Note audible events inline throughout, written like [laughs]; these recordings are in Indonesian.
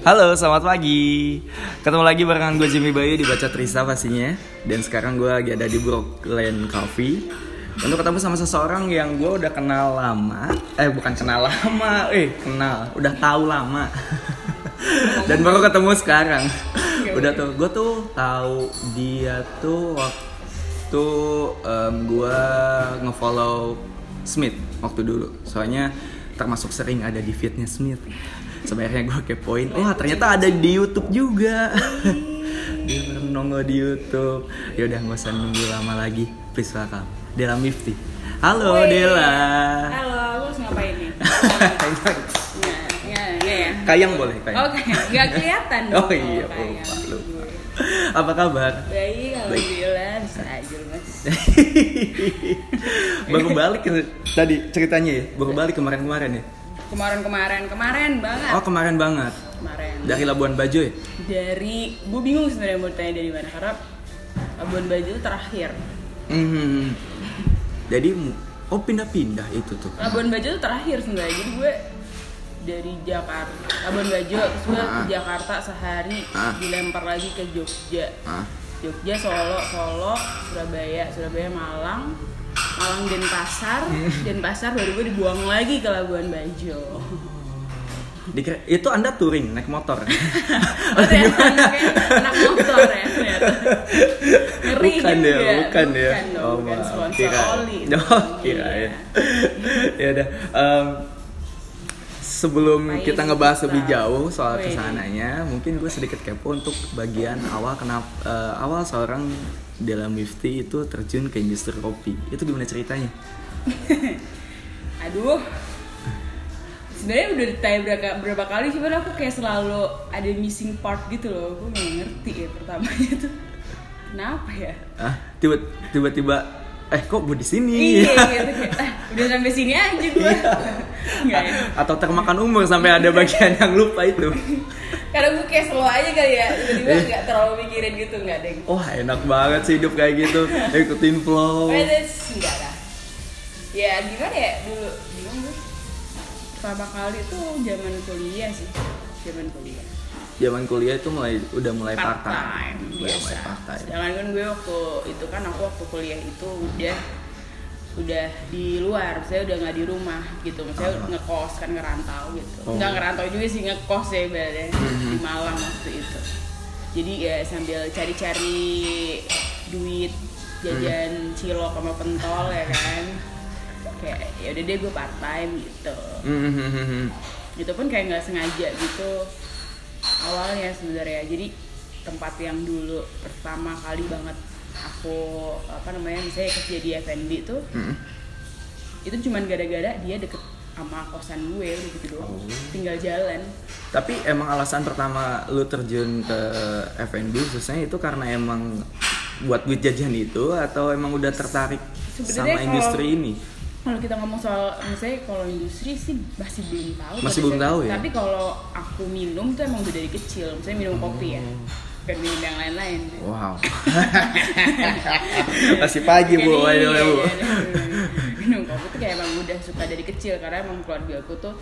Halo, selamat pagi. Ketemu lagi barengan gue Jimmy Bayu di Baca Trisa pastinya. Dan sekarang gue lagi ada di Brooklyn Coffee. Untuk ketemu sama seseorang yang gue udah kenal lama. Eh, bukan kenal lama, eh kenal, udah tahu lama. [laughs] Dan baru ketemu sekarang. Udah tuh, gue tuh tahu dia tuh waktu em, gue ngefollow Smith waktu dulu. Soalnya termasuk sering ada di feednya Smith. Sebenarnya gue kepoin, oh ternyata ada di YouTube juga. Dia baru nongol di YouTube. Ya udah nggak usah nunggu lama lagi. Please welcome Dela Mifti. Halo Woi. Dela. Halo, aku harus ngapain nih? [laughs] Ya, ya, ya, ya. Kayang boleh kayang. Oke, nggak kelihatan. [laughs] Oh iya, kayang. lupa, lupa. Apa kabar? Baik, alhamdulillah bisa aja mas. [laughs] baru balik ke- tadi ceritanya ya, baru balik kemarin-kemarin ya. Kemarin-kemarin, kemarin banget. Oh kemarin banget. Kemarin. Dari Labuan Bajo ya? Dari, gue bingung sebenarnya mau tanya dari mana karena Labuan Bajo itu terakhir. Hmm. Jadi oh pindah-pindah itu tuh. Labuan Bajo itu terakhir sebenarnya. Jadi gue dari Jakarta, Labuan Bajo, terus gue Ah. ke Jakarta sehari, Ah. dilempar lagi ke Jogja. Ah. Jogja, Solo, Solo, Surabaya, Surabaya, Malang, Malang Denpasar, Denpasar baru gue dibuang lagi ke Labuan Bajo. Dikira, itu anda touring naik motor. [laughs] [laughs] Oh ternyata motor ya ternyata. Ngeri bukan juga. ya, bukan ya. Bukan bukan maaf. sponsor Kira- oli. [laughs] Oh, kira ya. Iya. ya udah. em, sebelum kita ngebahas lebih jauh soal Wih. ke sananya, mungkin gue sedikit kepo untuk bagian awal kenapa eh, awal seorang Dela Mifti itu terjun ke industri kopi. Itu gimana ceritanya? [laughs] Aduh. Sebenarnya udah ditanya berapa, berapa kali cuman aku kayak selalu ada missing part gitu loh. Gue nggak ngerti ya pertamanya tuh. Kenapa ya? Ah, tiba tiba-tiba eh kok gue di sini? Iya [laughs] gitu "Ah, udah sampai sini aja gue. Iya. Ya. Atau termakan umur sampai ada bagian yang lupa itu. [laughs] Karena gue kayak slow aja kali ya, tiba-tiba nggak terlalu mikirin gitu nggak deh. [laughs] Wah enak banget sih hidup kayak gitu Ikutin flow enggak lah. Ya gimana ya dulu gimana? Pertama kali tuh zaman kuliah sih, zaman kuliah. Zaman kuliah itu mulai udah mulai part Part time time, Udah biasa. mulai part time Sedangkan kan gue waktu itu kan aku waktu kuliah itu udah udah di luar, saya udah nggak di rumah gitu, saya Ah. ngekos kan ngerantau gitu, Oh. nggak ngerantau juga sih ngekos ya ibaratnya Mhm. di Malang waktu itu. Jadi ya sambil cari-cari duit jajan cilok sama pentol ya kan, kayak ya udah deh gue part time gitu. Mhm. Itu pun kayak nggak sengaja gitu awalnya sebenarnya. Jadi tempat yang dulu pertama kali banget aku apa namanya misalnya kerja di F&B tuh Mhm. itu cuman gara-gara dia deket sama kosan gue udah gitu doang Oh. tinggal jalan Tapi emang alasan pertama lu terjun ke F&B khususnya itu karena emang buat duit jajan itu atau emang udah tertarik Sebenarnya sama industri ini? Kalau kita ngomong soal misalnya kalau industri sih masih belum tahu Masih belum tahu ya? tapi kalau aku minum tuh emang udah dari kecil misalnya minum kopi ya Oh. bukan minum yang lain-lain Wow. [laughs] Masih pagi bu, ayo iya, bu. iya, iya. minum kopi tuh kayak emang udah suka dari kecil karena emang keluarga aku tuh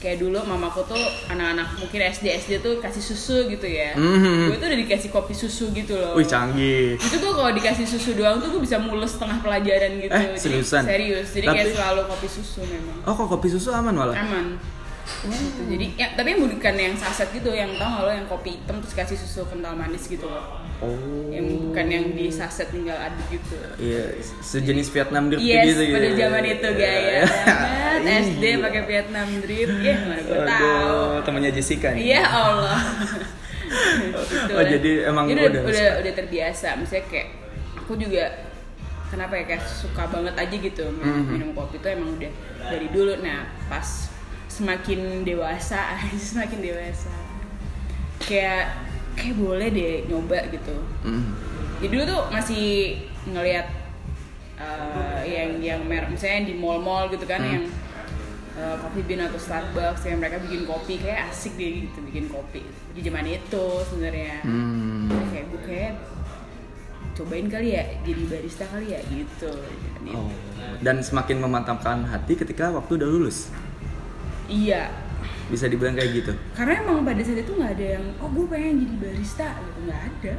kayak dulu mamaku tuh anak-anak mungkin SD SD tuh kasih susu gitu ya Mhm. gue tuh udah dikasih kopi susu gitu loh Wih canggih. itu tuh kalau dikasih susu doang tuh gue bisa mules setengah pelajaran gitu Eh, Jadi, seriusan? serius jadi kayak Tapi- selalu kopi susu memang Oh kok kopi susu aman malah? aman Gitu. jadi ya, tapi yang bukan yang saset gitu yang tau gak lo yang kopi hitam terus kasih susu kental manis gitu loh Oh. yang bukan yang di saset tinggal aduk gitu Iya, sejenis Vietnam drip Yes, gitu pada ya. zaman itu gaya [laughs] banget. Iya. SD pakai Vietnam drip. Ya, mana gue tahu. Temannya Jessica nih. Iya Allah. [laughs] Gitu Oh, lah. jadi emang Jadi udah udah, udah udah terbiasa. Misalnya kayak aku juga kenapa ya kayak suka banget aja gitu minum, Mhm. minum kopi itu emang udah dari dulu. Nah pas semakin dewasa, [laughs] semakin dewasa, kayak kayak boleh deh nyoba gitu. Mm. Jadi dulu tuh masih ngelihat uh, yang yang merek misalnya di mall-mall gitu kan Hmm. yang uh, Coffee Bean atau Starbucks yang mereka bikin kopi kayak asik deh gitu bikin kopi di zaman itu sebenarnya. Hmm. Terus kayak gue kayak cobain kali ya jadi barista kali ya gitu. Oh. Dan semakin memantapkan hati ketika waktu udah lulus. Iya. Bisa dibilang kayak gitu? Karena emang pada saat itu nggak ada yang oh gue pengen jadi barista. Gitu nggak ada.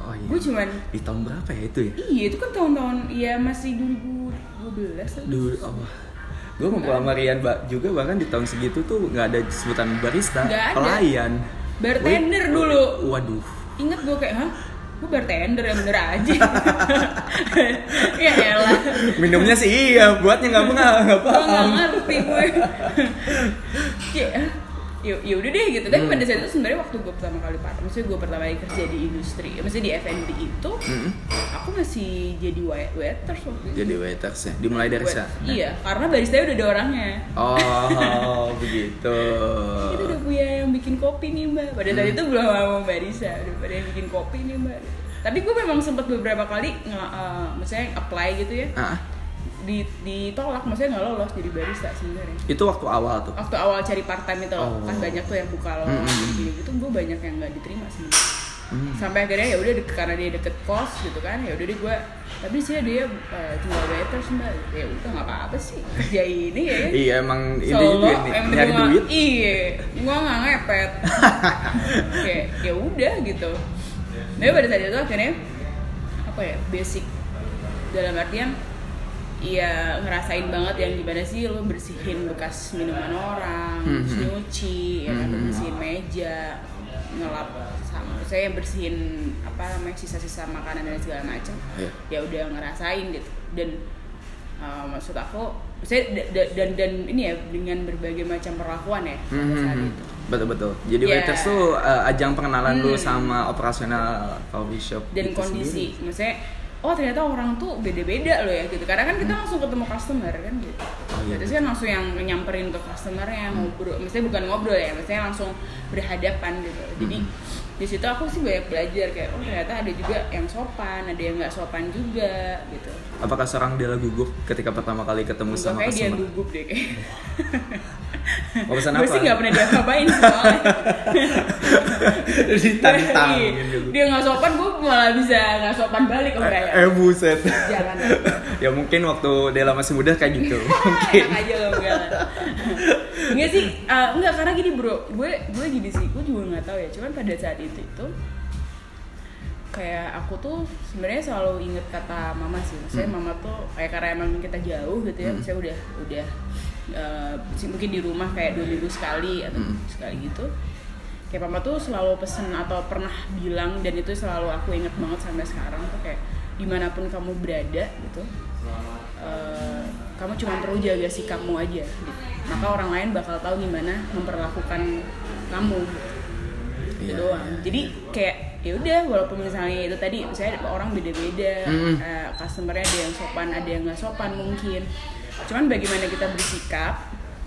Oh iya. Gue cuman di tahun berapa ya itu ya? Iya itu kan tahun-tahun ya masih 2012 atau dulu oh. gue Rian Mbak juga bahkan di tahun segitu tuh nggak ada sebutan barista Nggak ada. pelayan. Bartender Wih, dulu. Waduh. Inget gue kayak hah gue bartender ya bener aja. [laughs] Ya elah. Minumnya sih iya buatnya nggak nggak nggak paham. ngerti gue [laughs] ya ya udah deh gitu. Tapi Hmm. pada saat itu sebenarnya waktu gue pertama kali part maksudnya gue pertama kali kerja di industri maksudnya di F&B itu Mm-mm. aku masih jadi wait- waiters waktu itu. Jadi waiters ya? Dimulai dari sana? iya karena barista udah ada orangnya. Oh [laughs] begitu. Kita udah punya yang bikin kopi nih mbak. Pada saat Hmm. itu belum mau barista udah pada yang bikin kopi nih mbak. Tapi gue memang sempat beberapa kali nge, eh, maksudnya apply gitu ya. Ah di ditolak maksudnya nggak lolos jadi barista sebenarnya itu waktu awal tuh waktu awal cari part time itu loh, Oh. kan banyak tuh yang buka Hmm, lowongan hmm, gini gitu gue banyak yang nggak diterima sih Hmm. sampai akhirnya ya udah deket- karena dia deket kos gitu kan ya udah deh gue tapi sih dia uh, tinggal waiters mbak ya udah nggak apa-apa sih [laughs] kerja ini ya iya emang ini juga nyari duit Iya, gua nggak ngepet. [laughs] Kayak ya udah gitu. Tapi pada saat itu akhirnya apa ya basic dalam artian Iya ngerasain banget yang gimana sih lo bersihin bekas minuman orang, Mhm. terus nyuci, ya kan Mhm. bersihin meja, ngelap sama saya bersihin apa namanya sisa-sisa makanan dan segala macam. Iya. Ya udah ngerasain gitu dan uh, maksud aku saya da- da- dan dan ini ya dengan berbagai macam perlakuan ya pada saat Hmm, itu betul betul. Jadi Ya. waiters tuh uh, ajang pengenalan lu Hmm. sama operasional coffee shop dan itu kondisi sendiri. maksudnya oh ternyata orang tuh beda-beda loh ya gitu karena kan kita langsung ketemu customer kan gitu Hmm. Oh, iya. Berarti kan langsung yang nyamperin ke customernya ngobrol maksudnya bukan ngobrol ya maksudnya langsung berhadapan gitu jadi Hmm. di situ aku sih banyak belajar kayak oh ternyata ada juga yang sopan ada yang nggak sopan juga gitu Apakah seorang dia gugup ketika pertama kali ketemu Enggak, sama kayak dia customer? gugup deh kayak [laughs] Mau pesan gue apa? sih nggak pernah dia ngapain soalnya Ditantang gitu. dia nggak sopan gue malah bisa nggak sopan balik oh enggak ya Eh buset. jangan ya mungkin waktu Dela masih muda kayak gitu. [laughs] mungkin. enak aja loh enggak lah. enggak sih eh, enggak karena gini bro gue gue gini sih gue juga nggak tahu ya cuman pada saat itu itu kayak aku tuh sebenarnya selalu inget kata mama sih maksudnya Hmm. mama tuh kayak karena emang kita jauh gitu ya Hmm. misalnya udah udah sih mungkin di rumah kayak dua minggu sekali atau Hmm. sekali gitu kayak mama tuh selalu pesen atau pernah bilang dan itu selalu aku inget banget sampai sekarang tuh kayak di mana pun kamu berada gitu eh, kamu cuma perlu jaga sikapmu aja gitu. maka orang lain bakal tahu gimana memperlakukan kamu gitu. Itu Iya, doang jadi kayak ya udah walaupun misalnya itu tadi misalnya orang beda-beda Mm. eh, customernya ada yang sopan ada yang nggak sopan mungkin cuman bagaimana kita bersikap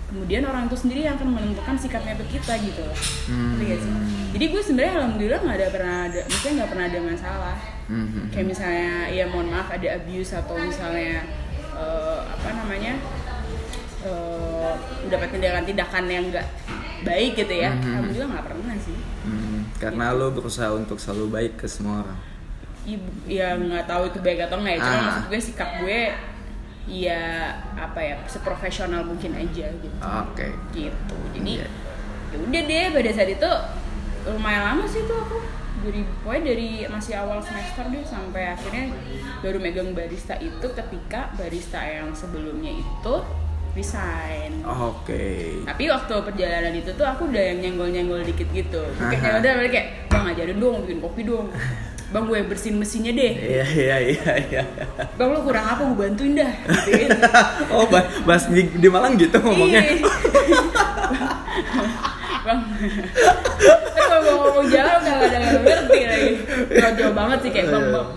kemudian orang itu sendiri yang akan menentukan sikapnya ke kita gitu loh Hmm. Gak sih? jadi gue sebenarnya alhamdulillah nggak ada pernah ada maksudnya nggak pernah ada masalah Mhm. kayak misalnya ya mohon maaf ada abuse atau misalnya eh, apa namanya eh, mendapat tindakan-tindakan yang nggak baik gitu ya Mhm. alhamdulillah nggak pernah sih Hmm, Karena lo berusaha untuk selalu baik ke semua orang. Ibu, ya nggak tahu itu baik atau nggak ya cuma Ah. maksud gue sikap gue ya apa ya seprofesional mungkin aja gitu Oke. gitu jadi Iya. ya udah deh pada saat itu lumayan lama sih tuh aku dari pokoknya dari masih awal semester deh sampai akhirnya baru megang barista itu ketika barista yang sebelumnya itu resign Oke. tapi waktu perjalanan itu tuh aku udah yang nyenggol-nyenggol dikit gitu Aha. kayak udah kayak bang ajarin dong bikin kopi dong [laughs] bang gue bersihin mesinnya deh Iya iya iya iya. bang lu kurang apa gue bantuin dah gitu [laughs] Oh, ba- bahas di, di Malang gitu ngomongnya. Iya. bang Terus kalau ngomong jalan nggak ada yang ngerti lagi jauh banget sih kayak bang bang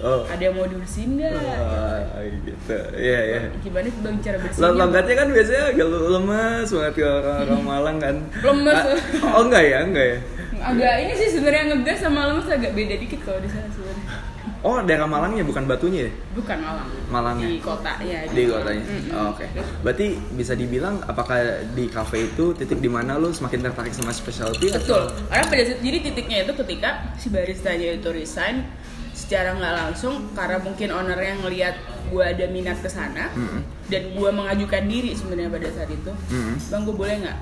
Oh. ada yang mau dibersihin nggak Wah, gitu. Iya iya. gimana sih bang cara Lo bersihnya logatnya kan biasanya agak lemes banget ke orang-orang Malang kan. Lemes. Ah, oh enggak ya, enggak ya. Agak ini sih sebenarnya ngegas sama lemes agak beda dikit kalau di sana sebenarnya Oh, daerah Malangnya bukan Batunya ya? bukan Malang Malangnya. di kota ya Di kotanya. Mm-mm. Oh, Oke. Berarti bisa dibilang apakah di cafe itu titik di mana lo semakin tertarik sama specialty? Betul. Karena pada saat- jadi titiknya itu ketika si baristanya itu resign secara nggak langsung karena mungkin ownernya ngelihat gue ada minat ke sana Mm-mm. dan gue mengajukan diri sebenarnya pada saat itu. Mm-mm. Bang gue boleh nggak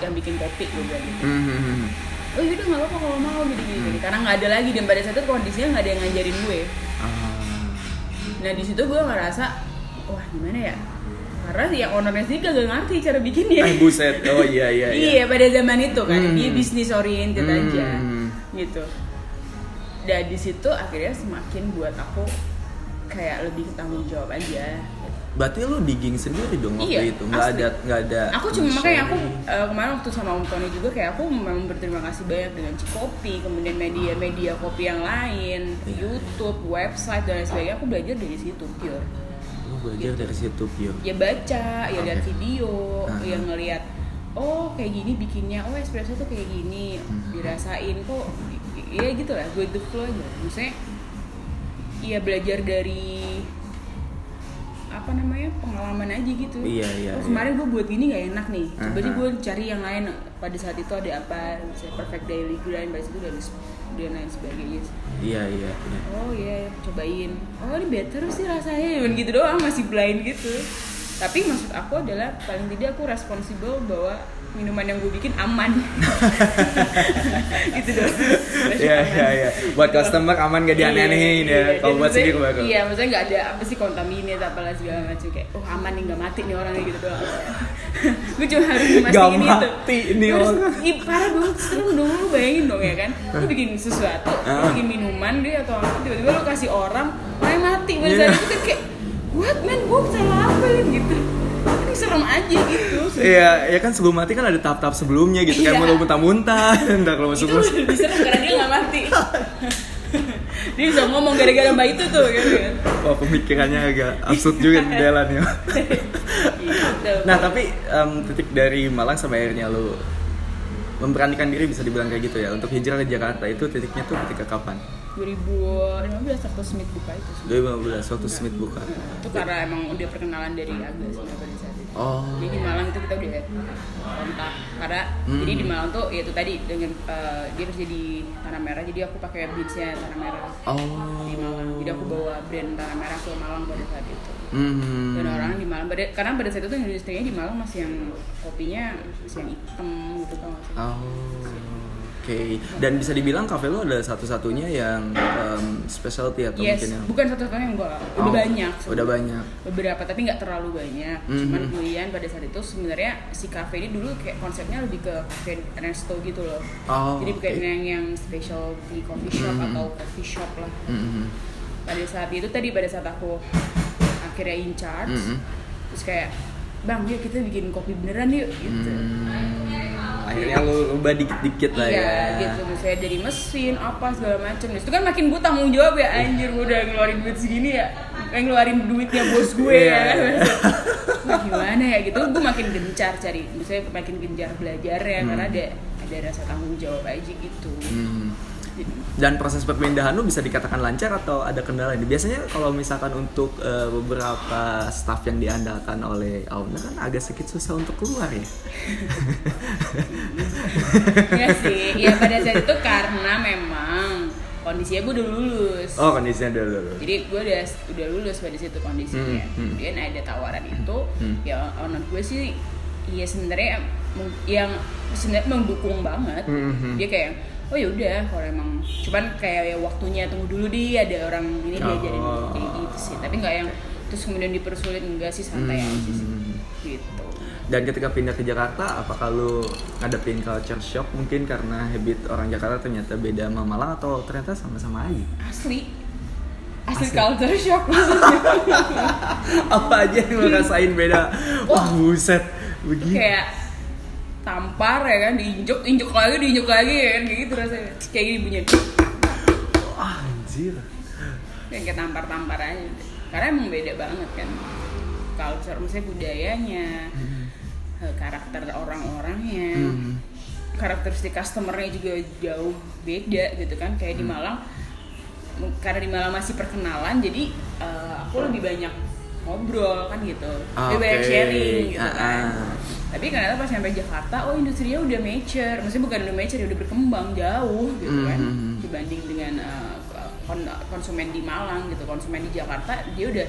yang bikin kopi gue bilang gitu Mhm. oh yaudah nggak apa-apa kalau mau gini gini, gini. karena nggak ada lagi dan pada saat itu kondisinya nggak ada yang ngajarin gue Ah. nah di situ gue ngerasa wah gimana ya karena yang ownernya sendiri gak ngerti cara bikinnya Eh [laughs] buset. Oh iya iya [laughs] iya. iya pada zaman itu kan Hmm. dia bisnis oriented Hmm. aja gitu dan di situ akhirnya semakin buat aku kayak lebih tanggung jawab aja Berarti lu digging sendiri dong waktu Iya, itu. Nggak ada nggak ada. aku cuma makanya aku eh, kemarin waktu sama Om Tony juga kayak aku memang berterima kasih banyak dengan Cikopi kemudian media-media kopi yang lain Iya. YouTube website dan lain sebagainya aku belajar dari situ pure Lu belajar dari situ Pio. ya baca ya lihat video Aha. ya ngelihat oh kayak gini bikinnya oh espresso tuh kayak gini Hmm. dirasain kok ya gitu lah with the flow aja maksudnya ya belajar dari apa namanya pengalaman aja gitu Iya, iya, oh iya. kemarin gue buat gini nggak enak nih coba sih gue cari yang lain pada saat itu ada apa misalnya perfect daily grind pada situ dan dan lain sebagainya Iya iya. iya. oh iya cobain oh ini better sih rasanya gitu doang masih blind gitu tapi maksud aku adalah paling tidak aku responsibel bahwa minuman yang gue bikin aman [laughs] gitu Masih Iya iya iya. Buat customer aman gak dianeh-anehin Iya, ya. iya. Kalau buat sendiri baru. iya maksudnya nggak ada apa sih kontaminat apalah segala macam kayak oh aman nih nggak mati nih orangnya gitu doang [laughs] gue cuma harus memastikan itu mati nih orang. Ih, parah dong serem dong lu bayangin dong ya kan lu bikin sesuatu lu Ah. bikin minuman deh atau apa tiba-tiba lu kasih orang orang mati pada Iya. saat itu kayak what man? Gue salah apa ya? Gitu. Ini serem aja gitu. Iya, ya kan sebelum mati kan ada tahap-tahap sebelumnya gitu kan mau muntah-muntah, [laughs] ntar kalau masuk itu lebih serem karena dia nggak mati. [laughs] Dia bisa ngomong gara-gara mbak itu tuh gitu kan. Wah pemikirannya agak absurd juga di jalan ya. [laughs] gitu. Nah tapi em, titik dari Malang sampai akhirnya lu memberanikan diri bisa dibilang kayak gitu ya untuk hijrah ke Jakarta itu titiknya tuh ketika kapan? 2015 waktu Smith buka itu sih. 2015 waktu Smith buka. itu karena emang udah perkenalan dari Aga sih pada saat itu Oh. jadi di Malang itu kita udah kontak karena Hmm. jadi di Malang tuh ya itu tadi dengan eh, dia kerja di Tanah Merah jadi aku pakai beatsnya Tanah Merah Oh. di Malang jadi aku bawa brand Tanah Merah ke Malang pada saat itu Hmm. dan orang di Malang pada, karena pada saat itu industrinya di Malang masih yang kopinya masih yang hitam gitu sih Oh. Oke. Dan bisa dibilang kafe lu ada satu-satunya yang em, specialty atau yes mungkin yang bukan satu-satunya yang udah Oh, banyak Udah banyak. beberapa tapi nggak terlalu banyak Mhm. cuman kemudian pada saat itu sebenarnya si cafe ini dulu kayak konsepnya lebih ke cafe resto gitu loh Oh. jadi bukan oke. yang yang specialty coffee shop Mhm. atau coffee shop lah Mhm. pada saat itu tadi pada saat aku akhirnya in charge. Mhm. terus kayak bang yuk kita bikin kopi beneran yuk gitu. Hmm. Akhirnya lu ubah dikit-dikit lah iya ya. gitu. Misalnya dari mesin apa segala macam itu kan makin gue tanggung jawab ya. Anjir gue udah ngeluarin duit segini ya. Yang ngeluarin duitnya bos gue ya. [laughs] Wah, gimana ya gitu. Gue makin gencar cari misalnya makin gencar belajar ya karena ada ada rasa tanggung jawab aja gitu. Hmm. Dan proses perpindahan lu bisa dikatakan lancar atau ada kendala ini? Biasanya kalau misalkan untuk eh, beberapa staff yang diandalkan oleh owner kan agak sedikit susah untuk keluar ya. Iya sih ya pada saat itu karena memang kondisinya gue udah lulus Oh kondisinya dulu. jadi gue udah udah lulus pada situ kondisinya Hmm, hmm. kemudian ada tawaran itu Hmm. ya owner gue sih iya sebenarnya yang sebenarnya mendukung banget Hmm, hmm. dia kayak oh ya udah kalau emang cuman kayak ya waktunya tunggu dulu di ada orang ini diajarin Oh. kayak gitu sih tapi nggak yang terus kemudian dipersulit enggak sih santai aja sih Hmm. gitu Dan ketika pindah ke Jakarta, apakah lu ngadepin culture shock mungkin karena habit orang Jakarta ternyata beda sama Malang atau ternyata sama-sama aja? asli asli, Asli. culture shock maksudnya [laughs] Apa aja yang lu rasain beda? Wah buset, begini. kayak tampar ya kan diinjek injek lagi diinjek lagi ya kan kayak gitu rasanya. Kayak gini bunyinya. Wah, anjir. yang kayak tampar-tampar aja. Karena emang beda banget kan culture misalnya budayanya eh, karakter orang-orangnya. Hmm. karakteristik customernya juga jauh beda gitu kan. Kayak di Malang karena di Malang masih perkenalan jadi eh, aku lebih banyak ngobrol kan gitu. Ah, lebih banyak sharing gitu Ah, kan. ah. tapi ternyata pas sampai Jakarta oh industrinya udah mature. Maksudnya bukan udah mature udah berkembang jauh gitu kan. Mhm. dibanding dengan kon- konsumen di Malang gitu. Konsumen di Jakarta dia udah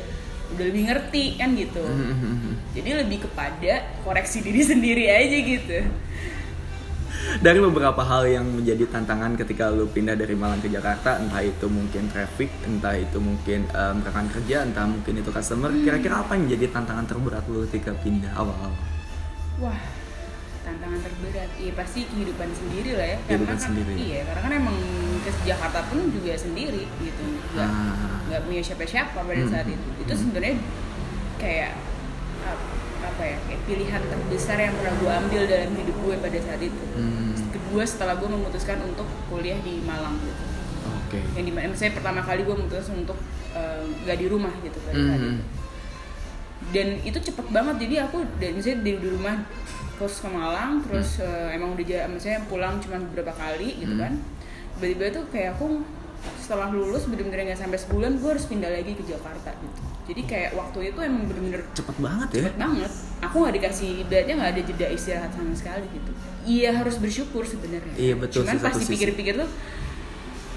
udah lebih ngerti kan gitu. Hmm. jadi lebih kepada koreksi diri [laughs] sendiri aja gitu dari beberapa hal yang menjadi tantangan ketika lu pindah dari Malang ke Jakarta entah itu mungkin traffic entah itu mungkin um, rekan kerja entah mungkin itu customer kira-kira apa yang menjadi tantangan terberat lu ketika pindah awal-awal Wah, tantangan terberat. Iya pasti kehidupan sendiri lah ya. Kehidupan karena kan, sendiri. Iya, karena kan emang ke Jakarta pun juga sendiri gitu. Nggak, Ah. nggak punya siapa-siapa pada Hmm. saat itu. Itu sebenarnya kayak apa ya? Kayak pilihan terbesar yang pernah gue ambil dalam hidup gue pada saat itu. Hmm, Kedua setelah gue memutuskan untuk kuliah di Malang gitu. oke Yang di mana, misalnya pertama kali gue memutuskan untuk eh, nggak di rumah gitu pada saat itu dan itu cepet banget jadi aku dari misalnya di, di rumah terus ke Malang terus eh, emang udah ja- misalnya pulang cuma beberapa kali gitu Hmm. kan tiba-tiba tuh kayak aku setelah lulus bener-bener nggak sampai sebulan gue harus pindah lagi ke Jakarta gitu jadi kayak waktu itu emang bener-bener cepet banget ya cepet banget aku nggak dikasih ibaratnya nggak ada jeda istirahat sama sekali gitu iya harus bersyukur sebenarnya Iya, betul cuman sih, pas satu sisi. dipikir-pikir tuh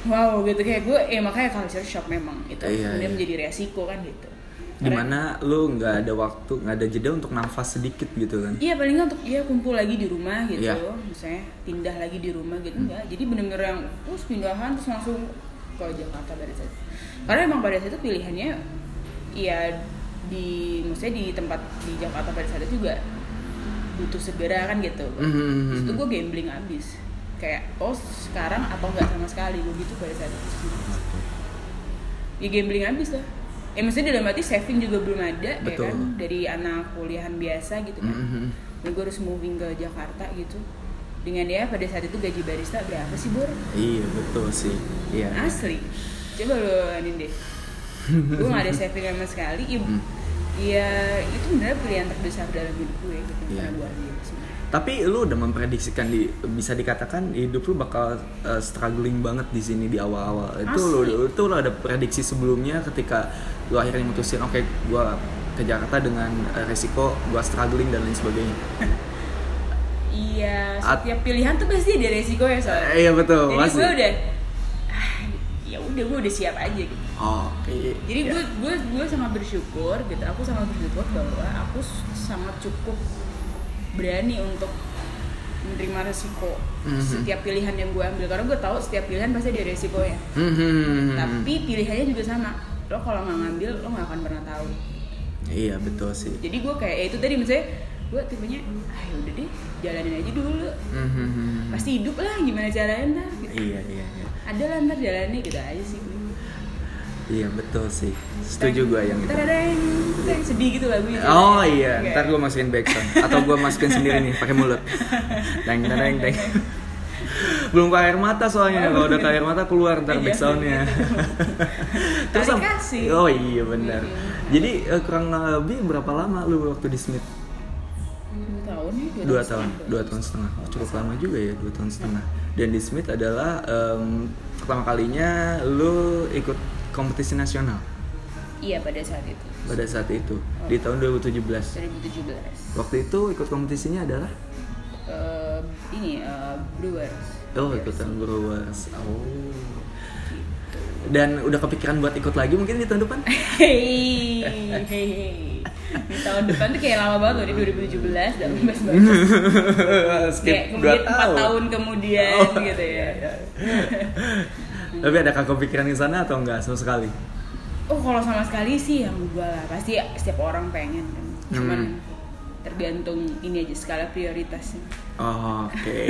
wow gitu kayak gue eh makanya culture shock memang itu Iya, kemudian iya. menjadi resiko kan gitu di mana lu nggak ada waktu nggak ada jeda untuk nafas sedikit gitu kan Iya paling nggak untuk ya kumpul lagi di rumah gitu, Iya. misalnya pindah lagi di rumah gitu enggak. Jadi bener-bener yang terus pindahan terus langsung ke Jakarta pada saat itu. Karena emang pada saat itu pilihannya ya di maksudnya di tempat di Jakarta pada saat itu juga butuh segera kan gitu. Mhm. Terus itu gue gambling abis kayak oh sekarang atau enggak sama sekali gue gitu pada saat itu. Ya gambling abis lah. Ya maksudnya dalam arti saving juga belum ada ya Betul. kan dari anak kuliahan biasa gitu kan Mhm. dan gue harus moving ke Jakarta gitu dengan ya pada saat itu gaji barista berapa sih Bor? iya betul sih iya Asli coba lo ini deh gue gak ada saving sama sekali ya, Hmm. ya itu bener pilihan terbesar dalam hidup gue gitu Iya. gue ambil sebenarnya. Tapi lu udah memprediksikan di bisa dikatakan hidup lu bakal uh, struggling banget di sini di awal-awal. Itu lu itu lu ada prediksi sebelumnya ketika lu akhirnya mutusin oke gua ke Jakarta dengan uh, resiko gua struggling dan lain sebagainya. iya At- setiap pilihan tuh pasti ada resiko ya soalnya iya betul, jadi pasti. gue udah udah gue udah siap aja gitu Oke. jadi Ya. gue gue gue sangat bersyukur gitu aku sangat bersyukur bahwa aku sangat cukup berani untuk menerima resiko Mhm. setiap pilihan yang gue ambil karena gue tahu setiap pilihan pasti ada resikonya Mhm. tapi pilihannya juga sama lo kalau nggak ngambil lo nggak akan pernah tahu Iya betul sih. jadi gue kayak ya itu tadi misalnya gue tipenya ah ya udah deh jalanin aja dulu Mhm. pasti hidup lah gimana caranya ntar gitu. Iya iya iya. Ada lah ntar jalani gitu aja sih Iya betul sih. Setuju gua yang itu. ntar ada yang, yang sedih gitu lagunya Oh iya, ntar gue masukin backsound atau gue masukin sendiri nih pakai mulut. Teng teng teng. Belum ke air mata soalnya, kalau udah ke air mata keluar ntar Iya. backsoundnya. [laughs] Tarik sam- kasih. Oh iya benar. Hmm. Jadi eh, kurang lebih berapa lama lu waktu di Smith? dua tahun ya Dua tahun, dua tahun setengah. Oh, cukup lama juga ya, dua tahun setengah. Dan di Smith adalah em, pertama kalinya lu ikut kompetisi nasional iya pada saat itu pada saat itu di tahun 2017. 2017 Waktu itu ikut kompetisinya adalah Eh, ini eh, Brewers Oh ikutan Brewers. Oh. Dan udah kepikiran buat ikut lagi mungkin di tahun depan? [laughs] Hei, hei, hei. Di tahun depan tuh kayak lama banget loh di 2017 dan bebas banget. Kayak kemudian 4 tahun kemudian Oh, gitu ya. Tapi ada kepikiran ke sana atau enggak sama sekali? Oh kalau sama sekali sih yang gue lah pasti setiap orang pengen kan. Cuman Hmm. tergantung ini aja skala prioritasnya. Oh, Oke.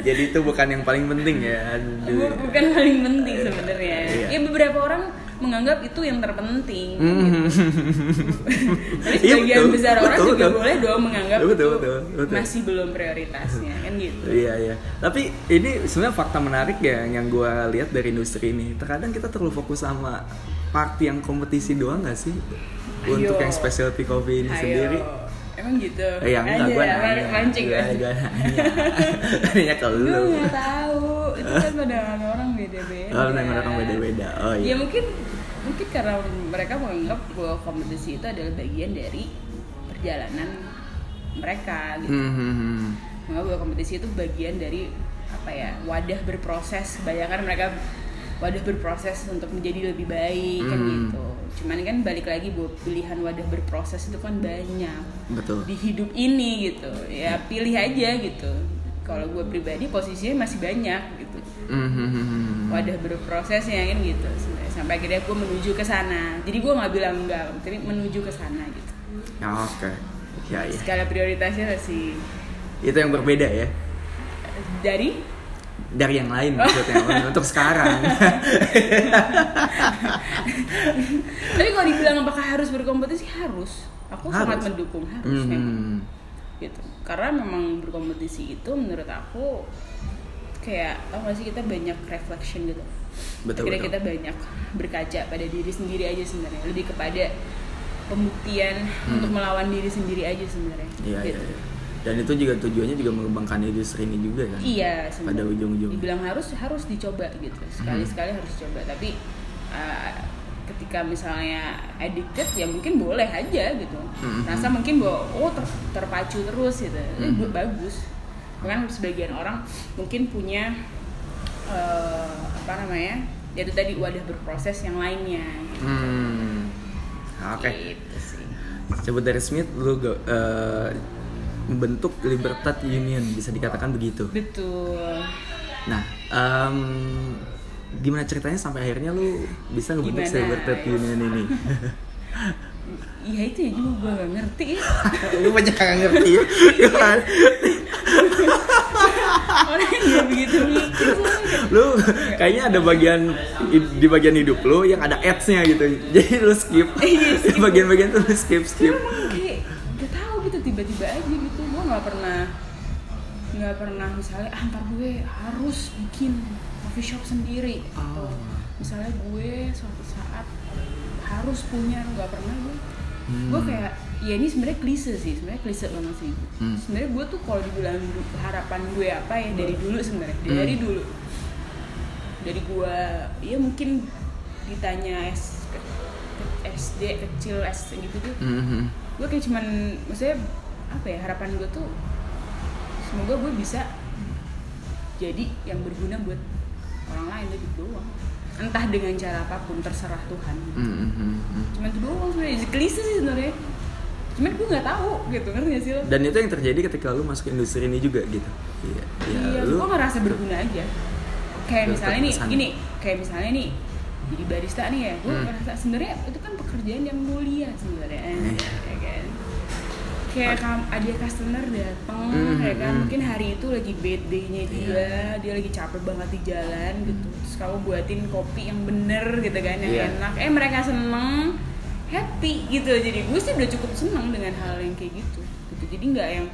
Jadi itu bukan yang paling penting ya. Bu- Bukan paling penting sebenarnya. Iya. Ya beberapa orang menganggap itu yang terpenting. Hmm. [laughs] Tapi Iya, sebagian betul. besar orang Betul, juga betul. boleh dong menganggap Betul, itu betul, betul. masih belum prioritasnya kan gitu. Iya iya. Tapi ini sebenarnya fakta menarik ya yang gue lihat dari industri ini. Terkadang kita terlalu fokus sama part yang kompetisi doang nggak sih? Untuk Ayo. yang specialty coffee ini Ayo. sendiri. Emang gitu? Eh, yang enggak, gue ya, nanya. Mancing Gue kan? gue nanya. [laughs] Nanya ke Gue lu. nggak tahu. Itu kan pandangan orang beda-beda. Oh, pandangan orang beda-beda. Oh, iya. Ya mungkin mungkin karena mereka menganggap bahwa kompetisi itu adalah bagian dari perjalanan mereka gitu. Hmm, hmm. Menganggap bahwa kompetisi itu bagian dari apa ya wadah berproses. Kebanyakan mereka wadah berproses untuk menjadi lebih baik kan Hmm. gitu. Cuman kan balik lagi bahwa pilihan wadah berproses itu kan banyak Betul. di hidup ini gitu. Ya pilih aja gitu. Kalau gue pribadi posisinya masih banyak gitu Mhm. wadah berprosesnya kan gitu sampai akhirnya gue menuju ke sana jadi gue nggak bilang enggak tapi menuju ke sana gitu Ya, Oke. Ya ya. skala prioritasnya masih Itu yang berbeda ya dari dari yang lain [laughs] maksudnya untuk sekarang. [laughs] tapi kalau dibilang apakah harus berkompetisi harus aku sangat Harus. mendukung harus Mhm. Gitu karena memang berkompetisi itu menurut aku kayak tau gak sih kita banyak reflection gitu Betul, akhirnya betul. kita banyak berkaca pada diri sendiri aja sebenarnya lebih kepada pembuktian untuk melawan diri sendiri aja sebenarnya Hmm. Iya, iya, gitu. iya. Dan itu juga tujuannya juga mengembangkan industri ini juga kan. Iya, Pada sebenarnya. ujung-ujungnya. Dibilang harus harus dicoba gitu. Sekali-sekali harus coba, tapi uh, ketika misalnya addicted ya mungkin boleh aja gitu. Mhm. Rasa mungkin bahwa oh ter- terpacu terus gitu. Mhm. bu- bagus. Bahkan sebagian orang mungkin punya uh, apa namanya? Ya itu tadi wadah berproses yang lainnya. Gitu. Hmm. Oke. Gitu sih. Coba dari Smith lu go- eh, membentuk Libertad Union bisa dikatakan begitu. Betul. Nah, em, gimana ceritanya sampai akhirnya lu bisa ngebentuk? Libertad Union ini? [laughs] Iya itu ya juga gue gak ngerti [laughs] lu banyak kagak ngerti ya? [laughs] Orang yang begitu mikir lu kayaknya ada bagian di bagian hidup lu yang ada ads-nya gitu. Jadi lu skip. Iya, skip. Bagian-bagian tuh lu skip skip. Emang kayak gak tahu gitu tiba-tiba aja gitu gue nggak pernah nggak pernah misalnya ah ntar gue harus bikin coffee shop sendiri atau Oh. misalnya gue suatu saat harus punya nggak pernah gue Hmm. gue kayak ya ini sebenarnya klise sih sebenarnya klise banget sih Hmm. sebenarnya gue tuh kalau dibilang harapan gue apa ya dari dulu sebenarnya Hmm. dari dulu dari gue ya mungkin ditanya S, SD kecil S gitu tuh Mhm. gue kayak cuman maksudnya apa ya harapan gue tuh semoga gue bisa jadi yang berguna buat orang lain itu doang entah dengan cara apa pun terserah Tuhan Mhm. cuman itu doang sebenarnya klise sih sebenarnya cuman gue nggak tahu gitu ngerti gak sih lo Dan itu yang terjadi ketika lu masuk industri ini juga gitu. Iya. Ya, iya lu gue ngerasa berguna aja kayak misalnya nih gini kayak misalnya nih jadi barista nih ya gue Hmm. ngerasa sebenarnya itu kan pekerjaan yang mulia sebenarnya Iya. Kayak ada customer datang Hmm, ya kan hmm. mungkin hari itu lagi bad day-nya dia Iya. dia lagi capek banget di jalan gitu terus kamu buatin kopi yang bener gitu kan yang Iya. enak eh mereka seneng happy gitu jadi gue sih udah cukup seneng dengan hal yang kayak gitu gitu jadi nggak yang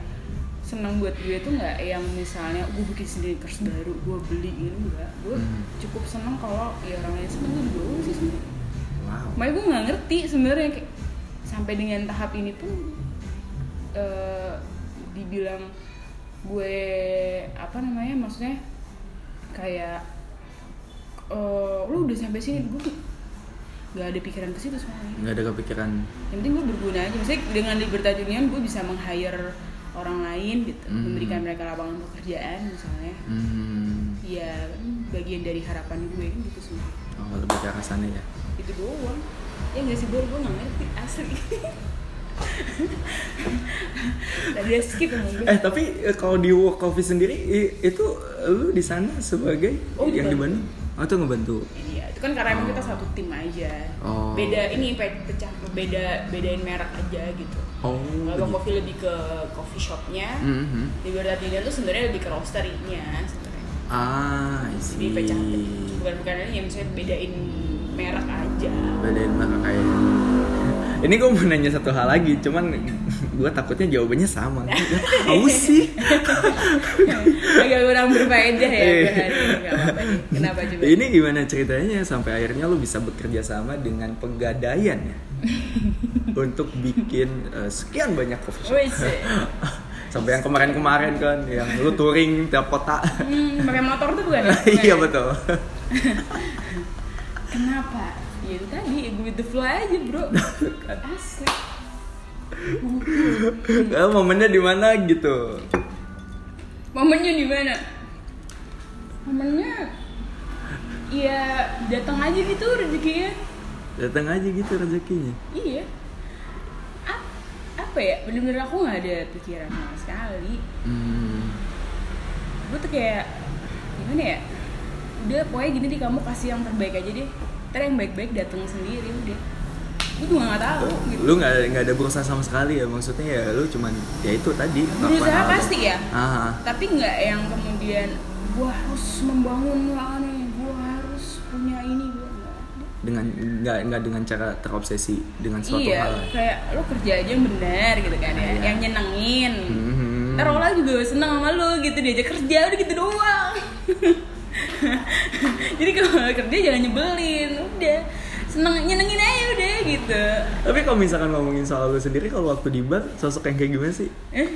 seneng buat gue tuh nggak yang misalnya gue bikin sneakers baru gue beli gitu enggak gue Hmm. cukup seneng kalau ya orang lain seneng gue sih sebenarnya wow. makanya gue nggak ngerti sebenarnya kayak sampai dengan tahap ini pun eh, dibilang gue apa namanya maksudnya kayak eh, lu udah sampai sini gue nggak ada pikiran ke situ semuanya nggak ada kepikiran. Yang penting gue berguna aja. Maksudnya dengan Libertad Union gue bisa meng-hire orang lain gitu. Hmm. memberikan mereka lapangan pekerjaan misalnya. Hmm, ya bagian dari harapan gue kan gitu semua oh, lebih ke arah sana ya? Itu doang. Ya nggak sih gue gue nggak ngerti asli [laughs] tadi ya skip eh tapi eh, kalau di work coffee sendiri itu lu di sana sebagai Oh, yang di dibantu. Bandung oh ngebantu Iya, itu kan karena emang Oh. kita satu tim aja. Oh. Beda ini pe- pecah beda bedain merek aja gitu. oh Kalau coffee lebih ke coffee shopnya, Mhm. di Union tuh sebenarnya lebih ke roastery-nya sebenarnya. ah Jadi pecah bukan bukan ini ya misalnya bedain merek aja. bedain mana kayak ini gue mau nanya satu hal lagi cuman gue takutnya jawabannya sama tahu sih [laughs] Agak kurang berfaedah ya deh. Kenapa coba? ini gimana ceritanya sampai akhirnya lu bisa bekerja sama dengan pegadaian ya [laughs] untuk bikin eh, sekian banyak coffee shop [laughs] sampai yang kemarin-kemarin kan yang lu touring tiap kota Hmm, pakai motor tuh bukan? ya? Bukan iya ya? betul Kenapa? Ya itu tadi, gue with the flow aja bro Asli Eh, momennya di mana gitu Momennya di mana? Momennya ya datang aja gitu rezekinya. datang aja gitu rezekinya Iya. Ap- apa ya? Bener-bener aku nggak ada pikiran sama sekali. hmm. tuh kayak gimana ya udah pokoknya gini deh kamu kasih yang terbaik aja deh ntar yang baik-baik datang sendiri udah. Gue juga nggak tahu gitu. lu nggak nggak ada berusaha sama sekali ya? Maksudnya ya lu cuman ya itu tadi berusaha pasti ya? Ah tapi nggak yang kemudian gue harus membangun lah nih gue harus punya ini gue dengan nggak nggak dengan cara terobsesi dengan suatu iya hal. kayak lo kerja aja yang benar gitu kan ya Iya. yang nyenengin. Mhm. ntar orang juga seneng sama lo gitu diajak kerja udah gitu doang [laughs] [laughs] jadi kalau kerja jangan nyebelin udah. Seneng nyenengin aja udah gitu. Tapi kalau misalkan ngomongin soal lu sendiri kalau waktu di bar sosok yang kayak gimana sih? Eh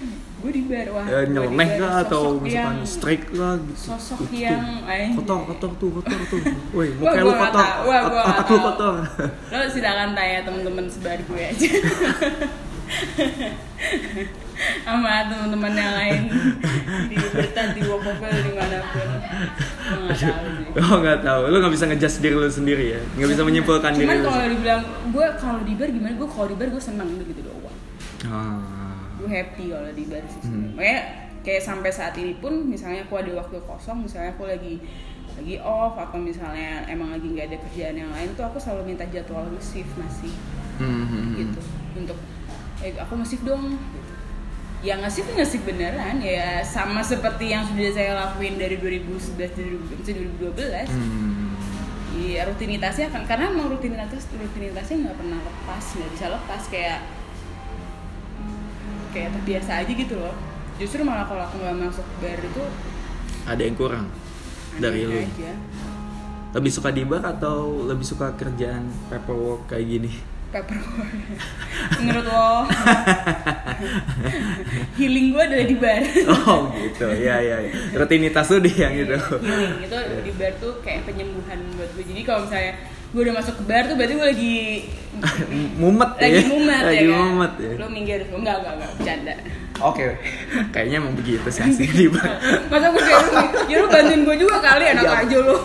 gue di bar wah. Ya, di nyeleneh kah atau misalkan yang- strike lah gitu. sosok Gitu. yang anjing. kotor kotor tuh kotor tuh. [laughs] Woi muka lu kotor. otak lu kotor. Lo silakan tanya temen-temen sebar gue aja [laughs] sama teman-teman yang lain. Di Bertan, di Wokopel di mana pun. Gue nggak tahu sih. [laughs] Oh nggak tahu. Lu nggak bisa ngejudge diri lu sendiri ya? Nggak bisa menyimpulkan diri cuman kalau dibilang gue kalau di bar gimana? Gue kalau di bar gue seneng gitu doang. Ah. gue happy kalau di bar sih. Hmm. makanya kayak sampai saat ini pun misalnya aku ada waktu kosong misalnya aku lagi lagi off atau misalnya emang lagi nggak ada kerjaan yang lain tuh aku selalu minta jadwal nge-shift masih. Hmm, hmm. gitu. Untuk eh aku nge-shift dong ya nge-shift nge-shift beneran ya sama seperti yang sudah saya lakuin dari 2011 dari 2012 Hmm. Iya rutinitasnya kan karena emang rutinitas rutinitasnya nggak pernah lepas nggak bisa lepas kayak kayak terbiasa aja gitu loh. Justru malah kalau aku nggak masuk bar itu ada yang kurang dari lu? aja. Lebih suka di bar atau lebih suka kerjaan paperwork kayak gini paperwork menurut lo? Healing gue adalah di bar. Oh gitu. Ya ya ya. rutinitas lu deh yang gitu. Healing itu di bar tuh kayak penyembuhan buat gue jadi kalau misalnya gue udah masuk ke bar tuh berarti gue lagi [laughs] mumet lagi ya mumet lagi ya kan? mumet ya? Lo minggir. Enggak enggak enggak bercanda. Oke. Kayaknya emang begitu sih asli di bar. [laughs] Masa gue kayak ya lu bantuin gue juga kali enak Iya. aja lo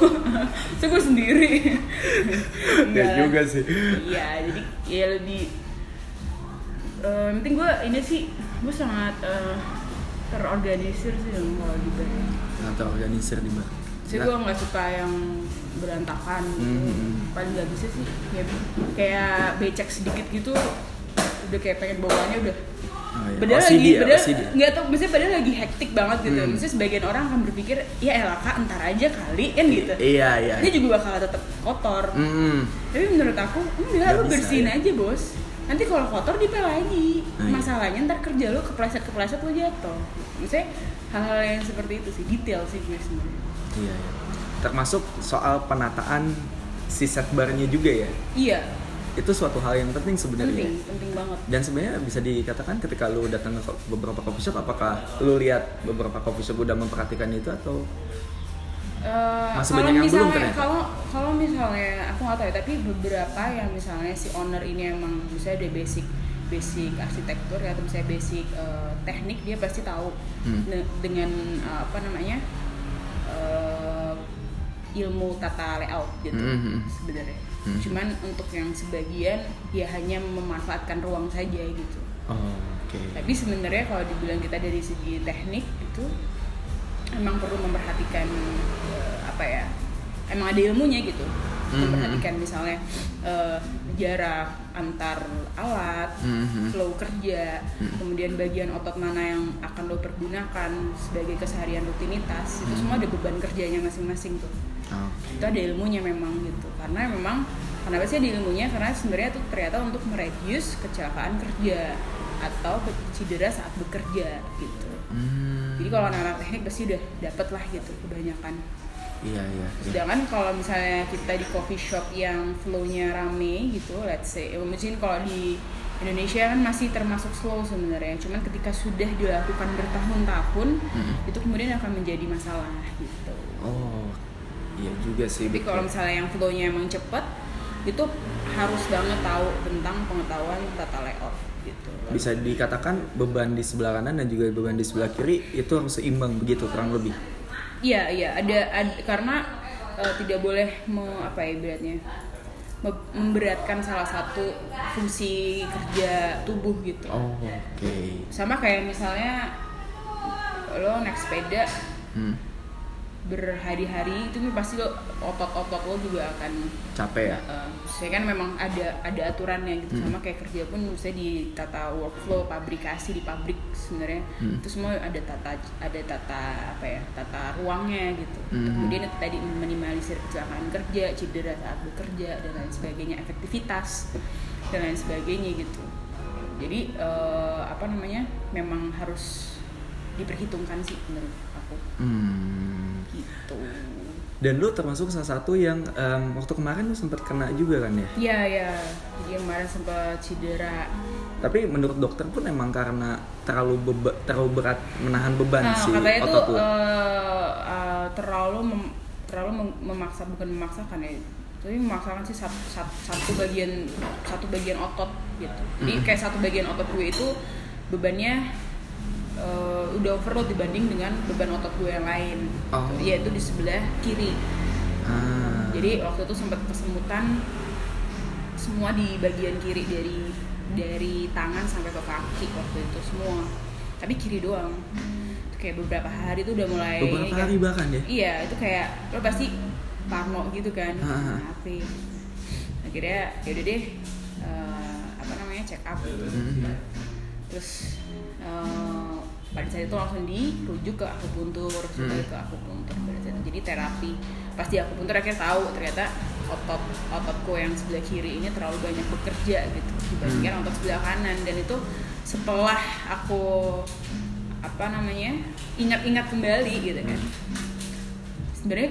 so gue sendiri. Ya Enggak lah. juga sih. Iya jadi ya lebih yang penting gue ini sih gue sangat eh, terorganisir sih dong kalau di bar atau organisir di bar sih gue nggak suka yang berantakan gitu. Hmm. paling nggak bisa sih kayak, kayak becek sedikit gitu udah kayak pengen bawanya udah iya. Padahal OCD lagi, ya, padahal OCD. nggak tau, maksudnya padahal lagi hektik banget gitu. Hmm. Maksudnya sebagian orang akan berpikir, ya elah kak, ntar aja kali kan gitu. iya iya Ini juga bakal tetap kotor. Hmm. Tapi menurut aku, enggak, Nggak lu bisa, bersihin ya. aja bos. Nanti kalau kotor dipel lagi. Nah. Masalahnya ntar kerja lu kepleset-kepleset lu jatuh. Maksudnya hal-hal yang seperti itu sih, detail sih gue sebenarnya. Iya, iya. Termasuk soal penataan si set barnya juga ya. Iya, Itu suatu hal yang penting sebenarnya. penting, penting banget. Dan sebenarnya bisa dikatakan ketika lu datang ke beberapa coffee shop, apakah lu lihat beberapa coffee shop udah memperhatikan itu atau Eh, Masih kalau banyak yang belum ternyata. Kalau kalau misalnya aku nggak tahu ya, tapi beberapa yang misalnya si owner ini emang misalnya ada basic basic arsitektur ya atau misalnya basic eh, teknik dia pasti tahu Hmm. Ne- dengan eh, apa namanya eh, ilmu tata layout gitu Mhm. sebenarnya. Mhm. Cuman untuk yang sebagian ya hanya memanfaatkan ruang saja gitu. Oh, oke. Tapi sebenarnya kalau dibilang kita dari segi teknik itu emang perlu memperhatikan eh, apa ya? Emang ada ilmunya gitu. Mhm. Memperhatikan misalnya eh, jarak antar alat, Mhm. flow kerja, Mhm. kemudian bagian otot mana yang akan lo pergunakan sebagai keseharian rutinitas. Itu Mhm. semua ada beban kerjanya masing-masing tuh Oh, itu ada ilmunya memang gitu karena memang kenapa sih ada ilmunya karena sebenarnya itu ternyata untuk mereduce kecelakaan kerja atau cedera saat bekerja gitu Hmm. jadi kalau anak-anak teknik pasti udah dapet lah gitu kebanyakan Iya, iya. iya. sedangkan kalau misalnya kita di coffee shop yang flow-nya rame gitu let's say mungkin kalau di Indonesia kan masih termasuk slow sebenarnya cuman ketika sudah dilakukan bertahun-tahun Mhm. itu kemudian akan menjadi masalah gitu Oh, iya juga sih. Jadi kalau misalnya yang flow-nya emang cepet, itu harus banget tahu tentang pengetahuan tata layout gitu. bisa dikatakan beban di sebelah kanan dan juga beban di sebelah kiri itu harus seimbang begitu kurang lebih. Iya iya ada, ad- karena eh, tidak boleh me, apa ya ibaratnya me- memberatkan salah satu fungsi kerja tubuh gitu. Oh, oke. Sama kayak misalnya lo naik sepeda Hmm. Berhari-hari itu pasti lo otot-otot lo juga akan capek ya Uh, saya kan memang ada ada aturannya gitu Hmm. sama kayak kerja pun misalnya di tata workflow pabrikasi di pabrik sebenarnya Hmm. itu semua ada tata ada tata apa ya tata ruangnya gitu Hmm. kemudian itu tadi minimalisir kecelakaan kerja cedera saat bekerja dan lain sebagainya efektivitas dan lain sebagainya gitu jadi eh, apa namanya memang harus diperhitungkan sih menurut aku Hmm. Gitu Dan lu termasuk salah satu yang em, waktu kemarin lu sempat kena juga kan ya? Iya ya, jadi kemarin sempat cedera. Tapi menurut dokter pun emang karena terlalu beba- terlalu berat menahan beban Nah, si katanya itu otot lu. eh, eh, terlalu mem- terlalu mem- memaksa bukan memaksakan ya, tapi memaksakan sih satu, satu, satu bagian satu bagian otot gitu. Jadi Mhm. kayak satu bagian otot gue itu bebannya eh, udah overload dibanding dengan beban otot gue yang lain, Oh. yaitu di sebelah kiri. Ah. Jadi waktu itu sempat kesemutan semua di bagian kiri dari dari tangan sampai ke kaki waktu itu semua. Tapi kiri doang. Itu kayak beberapa hari itu udah mulai beberapa kayak- hari bahkan ya. Iya, itu kayak lo pasti parno gitu kan. Ah. Hati. Akhirnya ya udah deh eh, apa namanya check up gitu. Terus eh, pada saat itu langsung dirujuk ke akupuntur, supaya Hmm. ke akupuntur pada saat itu. Jadi terapi. Pas di akupuntur akhirnya tahu ternyata otot ototku yang sebelah kiri ini terlalu banyak bekerja gitu dibandingkan Hmm. otot sebelah kanan dan itu setelah aku apa namanya ingat-ingat kembali gitu kan sebenarnya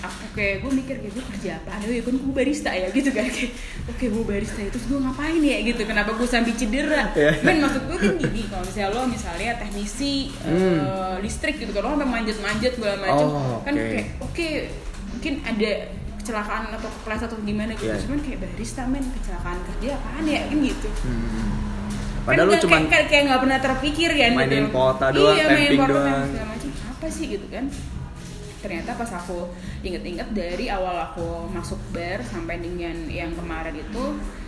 aku kayak gue mikir kayak gue kerja apa ada ya kan gue barista ya gitu kan kayak oke gue barista itu gue ngapain ya gitu kenapa gue sampai cedera Iya. kan maksud gue kan gini kalau misalnya lo misalnya teknisi Hmm. eh, listrik gitu kan lo sampai manjat-manjat segala macam Oh, kan oke. kayak oke mungkin ada kecelakaan atau kepleset atau gimana gitu Iya. cuman kayak barista men kecelakaan kerja apaan ya kan gitu Hmm. Padahal lu kan cuman kayak, kayak, kayak nggak pernah terpikir kan mainin gitu. pota doang, iya, doang. tamping segala macam apa sih gitu kan ternyata pas aku inget-inget dari awal aku masuk bar sampai dengan yang kemarin itu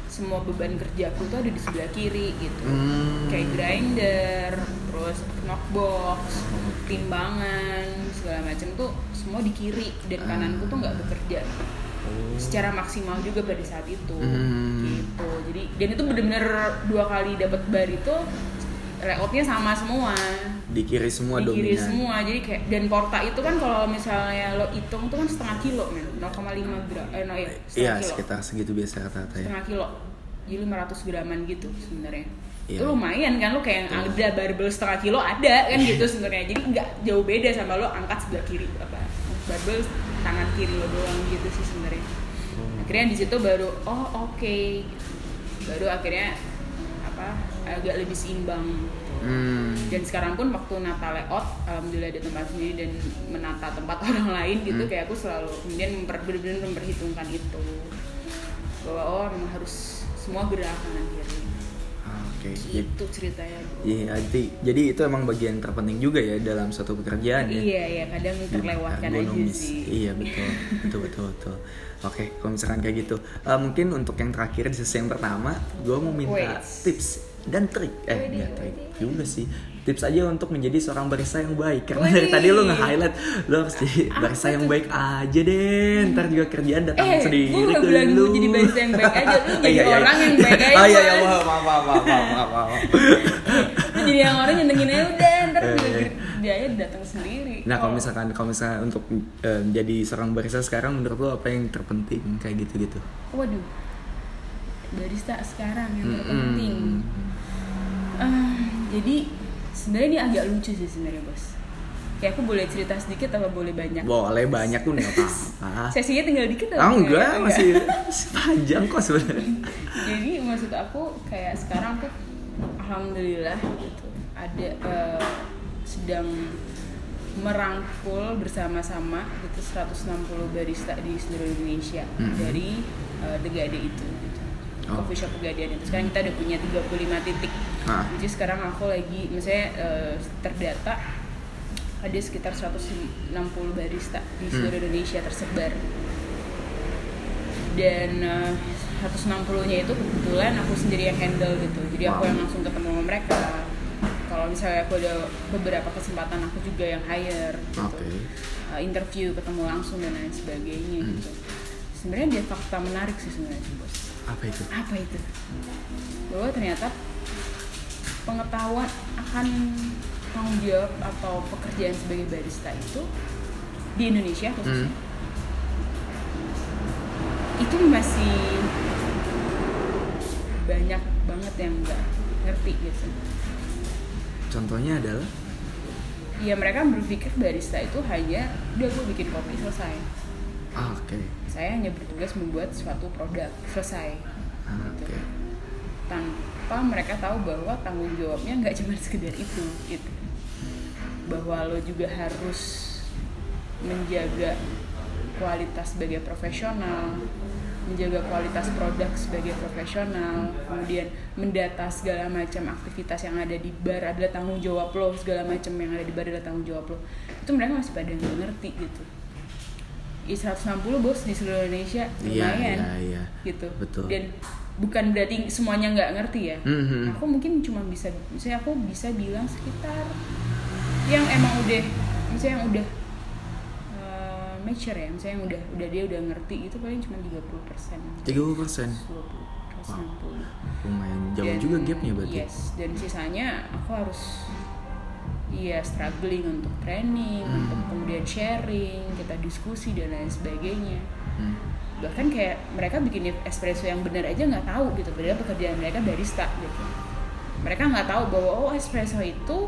semua beban kerjaku tuh ada di sebelah kiri gitu Hmm. kayak grinder terus knockbox timbangan segala macam tuh semua di kiri dan kananku tuh nggak bekerja Oh. secara maksimal juga pada saat itu Hmm. gitu jadi dan itu bener-bener dua kali dapat bar itu layoutnya sama semua di kiri semua di kiri dominan. semua jadi kayak dan porta itu kan kalau misalnya lo hitung tuh kan setengah kilo men. 0,5 gram eh no ya Iya, kilo. sekitar segitu biasa rata-rata ya. setengah kilo. Jadi 500 graman gitu sebenarnya. Iya. itu lumayan kan lo kayak yang ada barbel setengah kilo ada kan gitu sebenarnya. Jadi nggak jauh beda sama lo angkat sebelah kiri apa barbel tangan kiri lo doang gitu sih sebenarnya. Akhirnya di situ baru oh oke. Baru akhirnya apa agak lebih seimbang Hmm. dan sekarang pun waktu nata layout alhamdulillah ada tempat sendiri dan menata tempat [laughs] orang lain gitu Hmm. kayak aku selalu kemudian memper, benar-benar memperhitungkan itu bahwa oh memang harus semua gerak kanan kiri Oke. Jadi- itu ceritanya Iya, jadi, jadi itu emang bagian terpenting juga ya dalam suatu pekerjaan ya. iya iya kadang terlewatkan aja sih Iya betul, betul betul betul. Oke, kalau misalkan kayak gitu, eh, mungkin untuk yang terakhir di sesi yang pertama, gue mau minta Wait. tips dan trik, eh Widih, nggak trik juga sih, tips aja untuk menjadi seorang barista yang baik. Karena dari Widih. tadi lo nge-highlight lo harus jadi barista yang baik aja deh. Ntar juga kerjaan datang Eh, sendiri gue gak bilang lu. jadi barista yang baik aja, lu [laughs] jadi Iya, iya, orang iya. yang baik [laughs] aja, Oh iya iya, maaf maaf maaf maaf maaf. [laughs] Lu jadi yang orang nyenengin aja udah ntar Eh, juga dia aja datang sendiri Nah kalau misalkan kalau misalkan untuk eh, jadi seorang barista sekarang menurut lo apa yang terpenting kayak gitu-gitu? waduh barista sekarang yang terpenting Ah, jadi sebenarnya ini agak lucu sih sebenarnya bos kayak aku boleh cerita sedikit apa boleh banyak Boleh banyak tuh nggak apa-apa. sesinya tinggal dikit Ah apa enggak, Enggak. masih, panjang kok sebenarnya. jadi maksud aku kayak sekarang tuh alhamdulillah gitu ada eh, sedang merangkul bersama-sama gitu 160 barista di seluruh Indonesia Mhm. dari eh, The Gade itu gitu. Oh. coffee shop Pegadaian itu sekarang kita udah punya 35 titik Ah. jadi sekarang aku lagi misalnya eh, terdata ada sekitar 160 barista di seluruh Hmm. Indonesia tersebar dan eh, 160-nya itu kebetulan aku sendiri yang handle gitu jadi aku Wow. yang langsung ketemu sama mereka kalau misalnya aku ada beberapa kesempatan aku juga yang hire gitu Oke. uh, interview ketemu langsung dan lain sebagainya Hmm. gitu sebenarnya dia fakta menarik sih sebenarnya Apa itu? apa itu? Bahwa ternyata pengetahuan akan tanggung jawab atau pekerjaan sebagai barista itu di Indonesia khususnya. Hmm. itu masih banyak banget yang nggak ngerti gitu. Contohnya adalah? Ya mereka berpikir barista itu hanya udah gue bikin kopi selesai ah, oke. saya hanya bertugas membuat suatu produk selesai. Ah, oke. tanpa mereka tahu bahwa tanggung jawabnya nggak cuma sekedar itu gitu. Bahwa lo juga harus menjaga kualitas sebagai profesional menjaga kualitas produk sebagai profesional kemudian mendata segala macam aktivitas yang ada di bar adalah tanggung jawab lo segala macam yang ada di bar adalah tanggung jawab lo. Itu mereka masih pada nggak ngerti gitu I 160 bos di seluruh Indonesia Iya, lumayan iya, iya. gitu Betul. dan bukan berarti semuanya nggak ngerti ya Mhm. aku mungkin cuma bisa misalnya aku bisa bilang sekitar yang emang udah misalnya yang udah uh, mature ya misalnya yang udah udah dia udah ngerti itu paling cuma 30 persen 30 persen. 20 Wow. 60 Lumayan jauh Dan- juga gapnya berarti. yes dan sisanya aku harus iya struggling untuk training Hmm. untuk kemudian sharing kita diskusi dan lain sebagainya Hmm. bahkan kayak mereka bikin espresso yang benar aja nggak tahu gitu padahal pekerjaan mereka barista gitu mereka nggak tahu bahwa oh espresso itu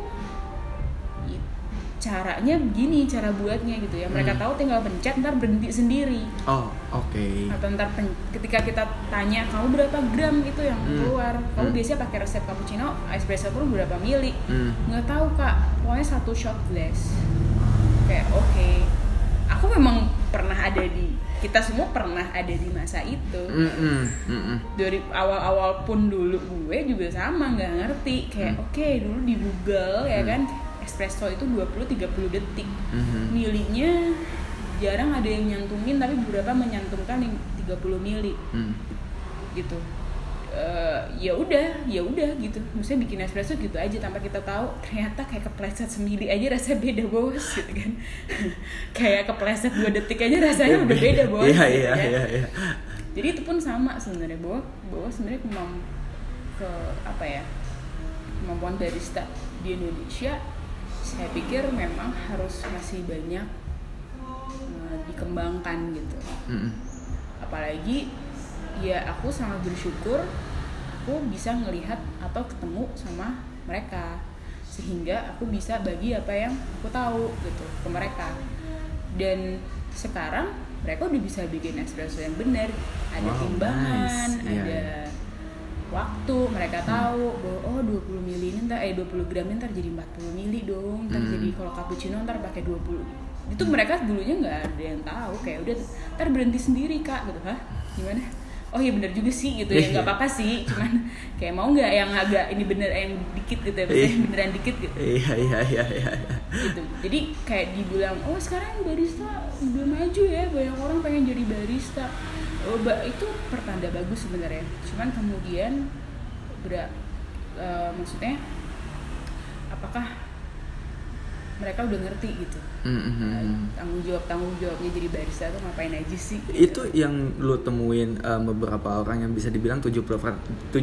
caranya begini cara buatnya gitu ya mereka Hmm. tahu tinggal pencet ntar berhenti sendiri Oh, oke. atau ntar pen- ketika kita tanya kamu berapa gram itu yang Hmm. keluar kamu Hmm. biasanya pakai resep cappuccino espresso pun berapa mili Hmm. nggak tahu kak pokoknya satu shot glass kayak oke aku memang pernah ada di kita semua pernah ada di masa itu Mm-mm, mm-mm. dari awal-awal pun dulu gue juga sama nggak ngerti kayak Hmm. oke dulu di Google ya Hmm. kan espresso itu 20-30 detik Mhm. milinya jarang ada yang nyantumin tapi beberapa menyantumkan yang 30 mili Hmm. gitu Eh, ya udah ya udah gitu maksudnya bikin espresso gitu aja tanpa kita tahu ternyata kayak kepleset semili aja rasanya beda bos gitu kan [laughs] kayak kepleset dua detik aja rasanya udah beda bos Iya, gitu iya, kan. iya, iya. jadi itu pun sama sebenarnya bahwa bahwa sebenarnya kemamp ke apa ya kemampuan barista di Indonesia saya pikir memang harus masih banyak eh, dikembangkan gitu Mm-mm. apalagi ya aku sangat bersyukur aku bisa ngelihat atau ketemu sama mereka sehingga aku bisa bagi apa yang aku tahu gitu ke mereka dan sekarang mereka udah bisa bikin espresso yang benar ada Wow, timbangan nice. Iya, ada iya. Waktu mereka tahu bahwa oh 20 mili ini ntar eh 20 gram ini ntar jadi 40 mili dong ntar Hmm. jadi kalau cappuccino ntar pakai 20 itu mereka dulunya nggak ada yang tahu kayak udah ntar berhenti sendiri kak gitu hah gimana oh iya bener juga sih gitu ya Iya. nggak apa-apa sih cuman [laughs] kayak mau nggak yang agak ini bener yang dikit gitu ya maksudnya Iya. beneran dikit gitu Iya, iya, iya, iya. iya. gitu jadi kayak dibilang oh sekarang barista udah maju ya banyak orang pengen jadi barista oh, itu pertanda bagus sebenarnya cuman kemudian ber maksudnya apakah mereka udah ngerti gitu Mm-mm. tanggung jawab tanggung jawabnya jadi barista tuh ngapain aja sih Itu yang lu temuin eh, beberapa orang yang bisa dibilang 70 per- 70%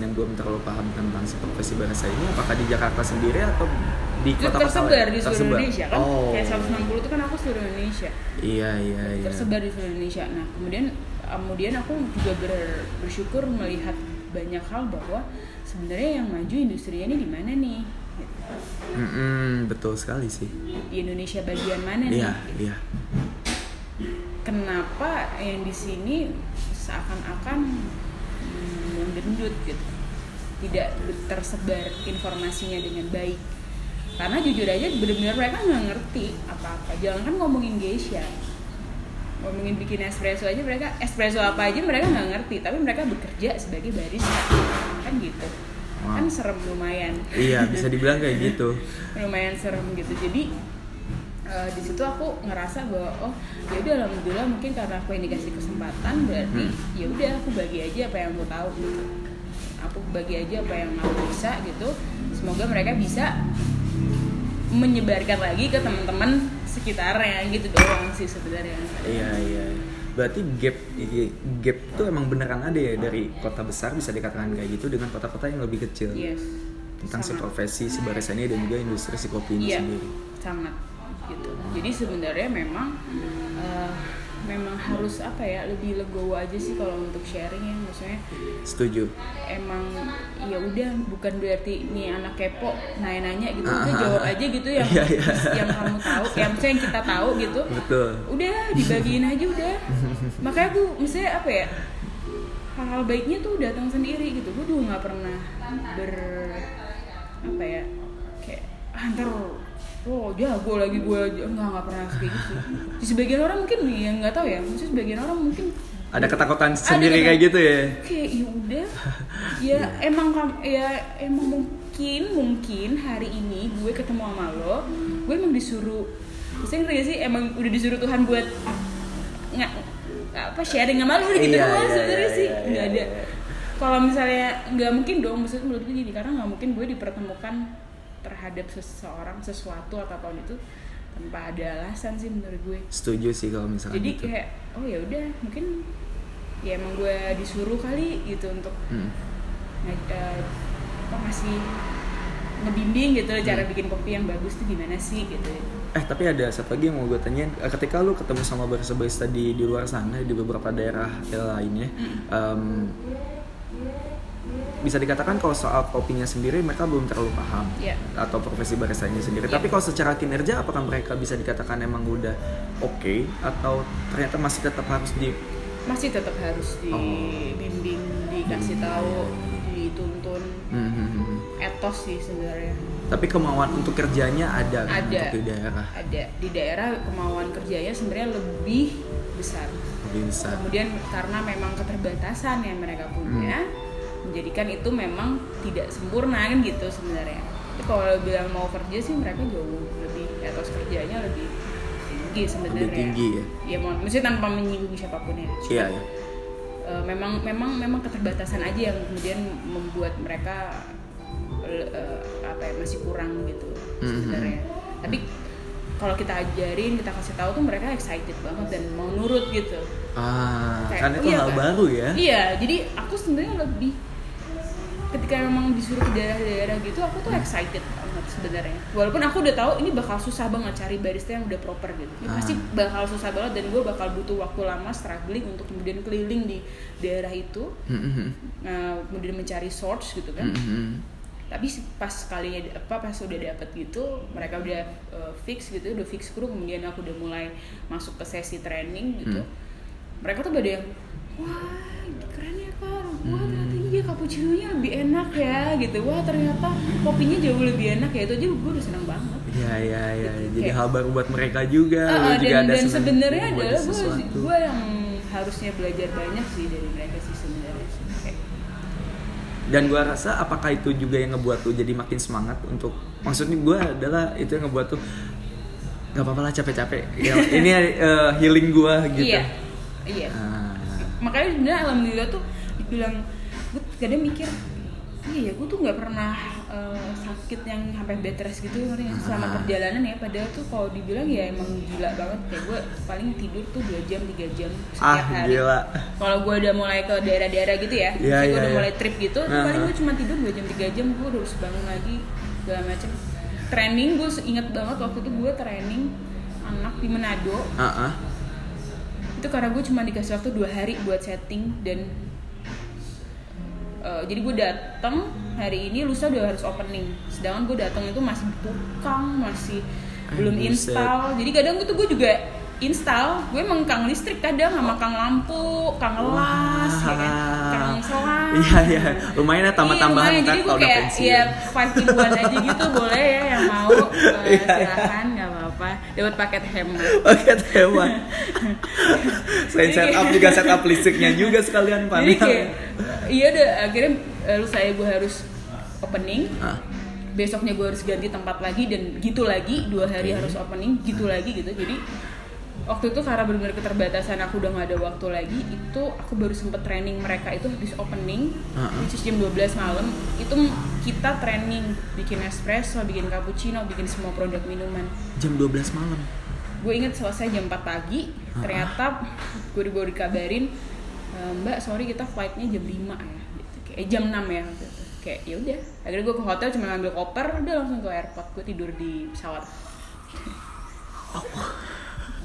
yang belum terlalu paham tentang si profesi barista ini apakah di Jakarta sendiri atau di Itu kota-kota tersebar di seluruh Tersebar. Indonesia kan Oh. kayak 160 itu kan aku seluruh Indonesia Iya, iya, iya. tersebar di seluruh Indonesia. Nah, kemudian kemudian aku juga ber- bersyukur melihat banyak hal bahwa sebenarnya yang maju industrinya ini di mana nih? Gitu. Mm-mm, betul sekali sih. Di Indonesia bagian mana nih? Iya, iya. Kenapa yang di sini seakan-akan hmm, gitu? Tidak tersebar informasinya dengan baik. Karena jujur aja benar-benar mereka nggak ngerti apa-apa. Jangan kan ngomongin geisha, ngomongin bikin espresso aja mereka espresso apa aja mereka nggak ngerti tapi mereka bekerja sebagai barista kan gitu Wow. kan serem lumayan Iya, bisa dibilang kayak gitu. [laughs] lumayan serem gitu jadi eh, di situ aku ngerasa bahwa oh ya udah alhamdulillah mungkin karena aku yang dikasih kesempatan berarti Hmm. ya udah aku bagi aja apa yang aku tahu gitu aku bagi aja apa yang aku bisa gitu semoga mereka bisa menyebarkan lagi ke teman-teman sekitarnya gitu doang sih sebenarnya Iya iya. Berarti gap gap itu emang beneran ada ya dari kota besar bisa dikatakan kayak gitu dengan kota-kota yang lebih kecil. yes Tentang si Sama. profesi si dan juga industri si kopi ini Iya, sendiri. sangat gitu. Jadi sebenarnya memang eh, memang harus apa ya lebih legowo aja sih kalau untuk sharing ya maksudnya Setuju. emang ya udah bukan berarti nih anak kepo nanya-nanya gitu udah Ah. jawab aja gitu yang Iya, iya. yang kamu tahu yang maksudnya yang kita tahu gitu Betul. udah dibagiin aja udah makanya aku misalnya apa ya hal-hal baiknya tuh datang sendiri gitu gue juga nggak pernah ber apa ya kayak ah, ntar oh jago lagi gue nggak nggak pernah kayak gitu. Di sebagian orang mungkin nih yang nggak tahu ya. Maksudnya sebagian orang mungkin Ada ketakutan sendiri ketakutan. kayak gitu ya. kayak ya udah [laughs] ya emang kam- ya emang mungkin mungkin hari ini gue ketemu sama lo gue emang disuruh saya ngerti gak sih? Emang udah disuruh Tuhan buat nggak apa sharing sama lo gitu Iya, doang iya, sebenarnya iya, sih. iya, nggak iya, ada. iya. kalau misalnya nggak mungkin dong maksudnya menurut gue gini karena nggak mungkin gue dipertemukan terhadap seseorang sesuatu atau apa pun itu tanpa ada alasan sih menurut gue Setuju sih kalau misalnya jadi gitu. kayak oh ya udah mungkin ya emang gue disuruh kali gitu untuk Hmm. eh, apa ngasih ngebimbing gitu loh, cara Hmm. bikin kopi yang bagus tuh gimana sih gitu Eh tapi ada satu lagi yang mau gue tanyain. Eh, Ketika lu ketemu sama barista-barista di di luar sana di beberapa daerah lainnya, em, bisa dikatakan kalau soal kopinya sendiri mereka belum terlalu paham Iya. atau profesi baristanya sendiri. Iya. Tapi kalau secara kinerja apakah mereka bisa dikatakan emang udah oke atau ternyata masih tetap harus di masih tetap harus Oh. dibimbing dikasih tahu dituntun Hmm, hmm, hmm. etos sih sebenarnya Tapi kemauan untuk kerjanya ada, kan Ada. untuk di daerah ada di daerah kemauan kerjanya sebenarnya lebih besar lebih besar. kemudian karena memang keterbatasan yang mereka punya Hmm. Menjadikan itu memang tidak sempurna kan gitu sebenarnya tapi kalau bilang mau kerja sih mereka jauh lebih etos kerjanya lebih tinggi sebenarnya Lebih tinggi ya. ya mau maksudnya tanpa menyinggung siapa pun ya Cuma, Iya ya. eh, memang memang memang keterbatasan aja yang kemudian membuat mereka eh, apa ya masih kurang gitu Mhm. sebenarnya tapi kalau kita ajarin kita kasih tahu tuh mereka excited banget dan mau nurut gitu Ah, Kayak, kan oh itu iya hal kan? baru ya. Iya, jadi aku sebenarnya lebih ketika memang disuruh ke daerah-daerah gitu, aku tuh excited banget sebenarnya. Walaupun aku udah tahu ini bakal susah banget cari barista yang udah proper gitu. Ini Ah. pasti bakal susah banget dan gue bakal butuh waktu lama struggling untuk kemudian keliling di daerah itu, Hmm, hmm, hmm. nah, kemudian mencari source gitu kan. Hmm, hmm, hmm. Tapi pas kalinya apa pas udah dapet gitu, mereka udah uh, fix gitu, udah fix kru, kemudian aku udah mulai masuk ke sesi training gitu. Hmm. Mereka tuh pada yang wah keren ya kak, wah ternyata iya cappuccino-nya lebih enak ya gitu, wah ternyata kopinya jauh lebih enak ya itu aja gue udah seneng banget. Iya iya iya. Jadi Kayak- hal baru buat mereka juga. Ah, juga dan ada dan sebenarnya adalah gue gue yang harusnya belajar banyak sih dari mereka sih sebenarnya. Kayak, Dan gua rasa apakah itu juga yang ngebuat lu jadi makin semangat untuk maksudnya gua adalah itu yang ngebuat tuh nggak apa-apa lah capek-capek. Ya, [laughs] ini eh, healing gua gitu. Iya, iya. Ah, makanya sebenarnya alhamdulillah tuh dibilang gue kadang mikir iya ya gue tuh nggak pernah eh, sakit yang sampai bed rest gitu ngerti selama Ah. perjalanan ya padahal tuh kalau dibilang ya emang gila banget kayak gue paling tidur tuh dua jam tiga jam ah setiap hari gila. kalau gue udah mulai ke daerah-daerah gitu ya Iya, misalnya gue udah iya. mulai trip gitu tuh Ah, paling ah. gue cuma tidur dua jam tiga jam gue harus bangun lagi segala macem training gue inget banget waktu itu gue training anak di Manado Ah, ah. itu karena gue cuma dikasih waktu dua hari buat setting dan eh, jadi gue datang hari ini lusa udah harus opening sedangkan gue datang itu masih tukang masih Eh, belum install jadi kadang itu gue juga install gue emang kang listrik kadang sama kang lampu kang las ya kan? kang selang Iya iya. Lumayan ya tambah-tambahan Iya, lumayan. ntar jadi gue kalau udah kayak pensiun. ya five one aja gitu boleh ya yang mau [laughs] eh, Iya. silahkan nggak apa-apa dapat paket hemat Paket hewan. [laughs] Selain Jadi setup juga setup listriknya juga sekalian jadi panel. kayak iya udah akhirnya eh, lu saya gue harus opening Ah, besoknya gue harus ganti tempat lagi dan gitu lagi dua hari Oke. harus opening gitu lagi gitu jadi waktu itu karena benar-benar keterbatasan aku udah nggak ada waktu lagi itu aku baru sempet training mereka itu habis opening Ah, ah. which is jam 12 malam itu kita training bikin espresso bikin cappuccino bikin semua produk minuman jam 12 malam. gue inget selesai jam 4 pagi ternyata [laughs] gue dibawa dikabarin "E, mbak sorry kita flightnya jam 5 ya gitu. kayak eh, jam 6 ya waktu itu kayak ya udah akhirnya gue ke hotel cuma ngambil koper udah langsung ke airport gue tidur di pesawat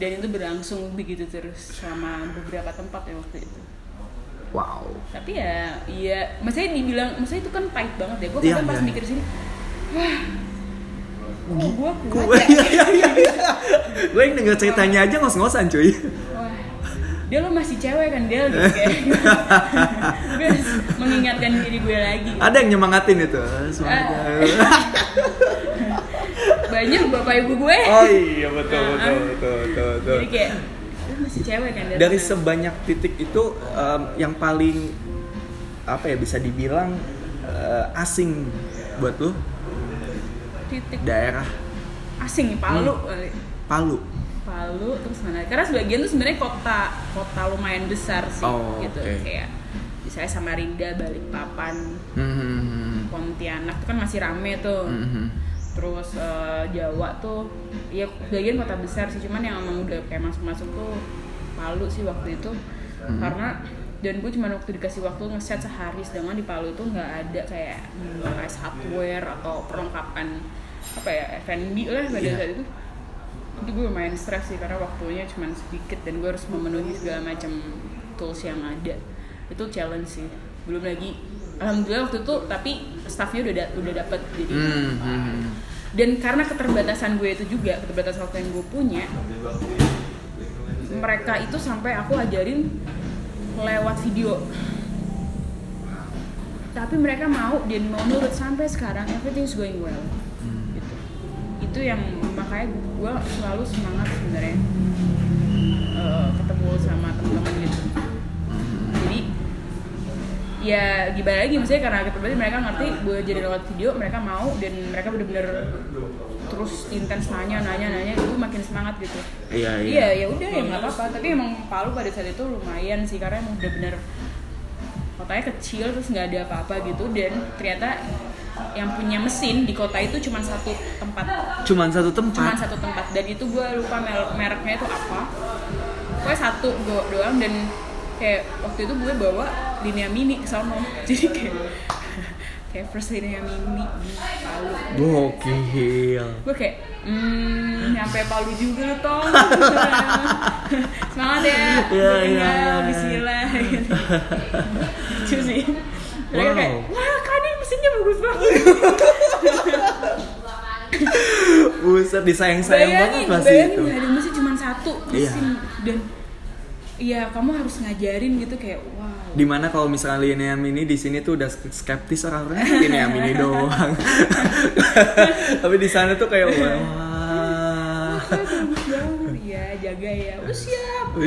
dan itu berlangsung begitu terus selama beberapa tempat ya waktu itu Wow. tapi ya iya maksudnya dibilang maksudnya itu kan pahit banget ya gue Iya, kadang pas iya. mikir sini wah kok gue kuat ya [laughs] iya iya iya. Gue yang denger ceritanya aja ngos-ngosan cuy. wah dia lo masih cewek kan dia gitu kayak [laughs] gue harus mengingatkan diri gue lagi Ada yang nyemangatin itu. Semangat. [laughs] banyak bapak ibu gue Oh iya betul Nah, betul betul betul. betul. jadi kayak lo masih cewek kan Dari sana." sebanyak titik itu em, yang paling apa ya bisa dibilang eh, asing buat lu titik daerah asing nih Palu Hmm. kali. Palu. Palu terus mana karena sebagian tuh sebenarnya kota kota lumayan besar sih Oh, gitu oke. kayak misalnya Samarinda Balikpapan Hmm. Pontianak tuh kan masih rame tuh Hmm. Terus eh, Jawa tuh ya sebagian kota besar sih cuman yang emang udah kayak masuk masuk tuh Palu sih waktu itu Hmm. karena dan gue cuma waktu dikasih waktu ngeset sehari sedangkan di Palu itu nggak ada kayak device hardware atau perlengkapan apa ya F&B lah pada Iya. saat itu itu gue lumayan stres sih karena waktunya cuma sedikit dan gue harus memenuhi segala macam tools yang ada itu challenge sih belum lagi alhamdulillah waktu itu tapi staffnya udah da- udah dapet jadi Hmm, hmm. dan karena keterbatasan gue itu juga keterbatasan waktu yang gue punya mereka itu sampai aku ajarin lewat video. Tapi mereka mau dan mau nurut sampai sekarang everything's going well. Hmm. gitu. Itu yang makanya gue selalu semangat sebenarnya eh, ketemu sama teman-teman gitu ya gimana lagi maksudnya karena kita berarti mereka ngerti gue jadi lewat video mereka mau dan mereka bener-bener terus intens nanya nanya nanya itu makin semangat gitu. Iya iya. iya ya udah ya nggak apa-apa. Tapi emang Palu pada saat itu lumayan sih karena emang udah bener kotanya kecil terus nggak ada apa-apa gitu. Dan ternyata yang punya mesin di kota itu cuma satu tempat. Cuman satu cuma tempat. satu tempat. Dan itu gue lupa mer- mereknya itu apa. Pokoknya satu gue doang dan kayak waktu itu gue bawa linea mini ke sono [laughs] jadi kayak kayak first linea mini di Palu Gokil. gue kayak hmm nyampe Palu juga lu tong [laughs] semangat ya iya, tinggal iya. Bismillah [laughs] gitu lucu sih mereka Wow. kayak wah kan ini mesinnya bagus banget Buset disayang-sayang banget bayangin pasti bayangin itu. nggak ada mesin cuma satu Iya. mesin dan iya kamu harus ngajarin gitu kayak wow Di mana kalau misalnya lineam ini di sini tuh udah skeptis orang-orang lineam ini doang. [laughs] Tapi di sana tuh kayak wah. Wah, bagus banget ya jaga ya oh siap [laughs]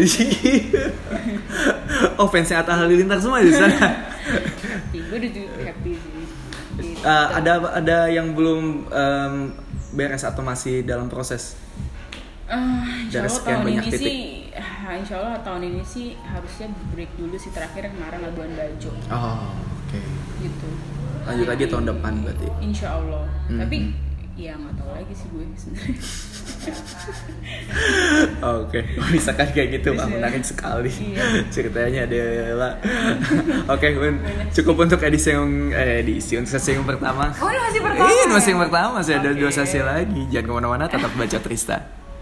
oh fansnya Atta Halilintar semua di sana. happy gue udah happy sih Gitu. Eh, ada ada yang belum em, beres atau masih dalam proses? Insya Dari sekian tahun banyak ini titik. sih ah, insya Allah tahun ini sih harusnya break dulu sih terakhir kemarin Labuan Bajo Oh, oke. gitu Lanjut lagi tahun depan berarti. insya Allah Mhm. tapi ya nggak tahu lagi sih gue sebenarnya [laughs] Oke, misalkan kayak gitu Pak, menarik sekali Iya. ceritanya adalah. [laughs] Oke, Un, cukup untuk edisi yang eh, edisi untuk sesi yang pertama. oh ini masih pertama Iya, masih yang pertama masih ada Oke. dua sesi lagi. Jangan ke mana-mana, tetap baca Trista.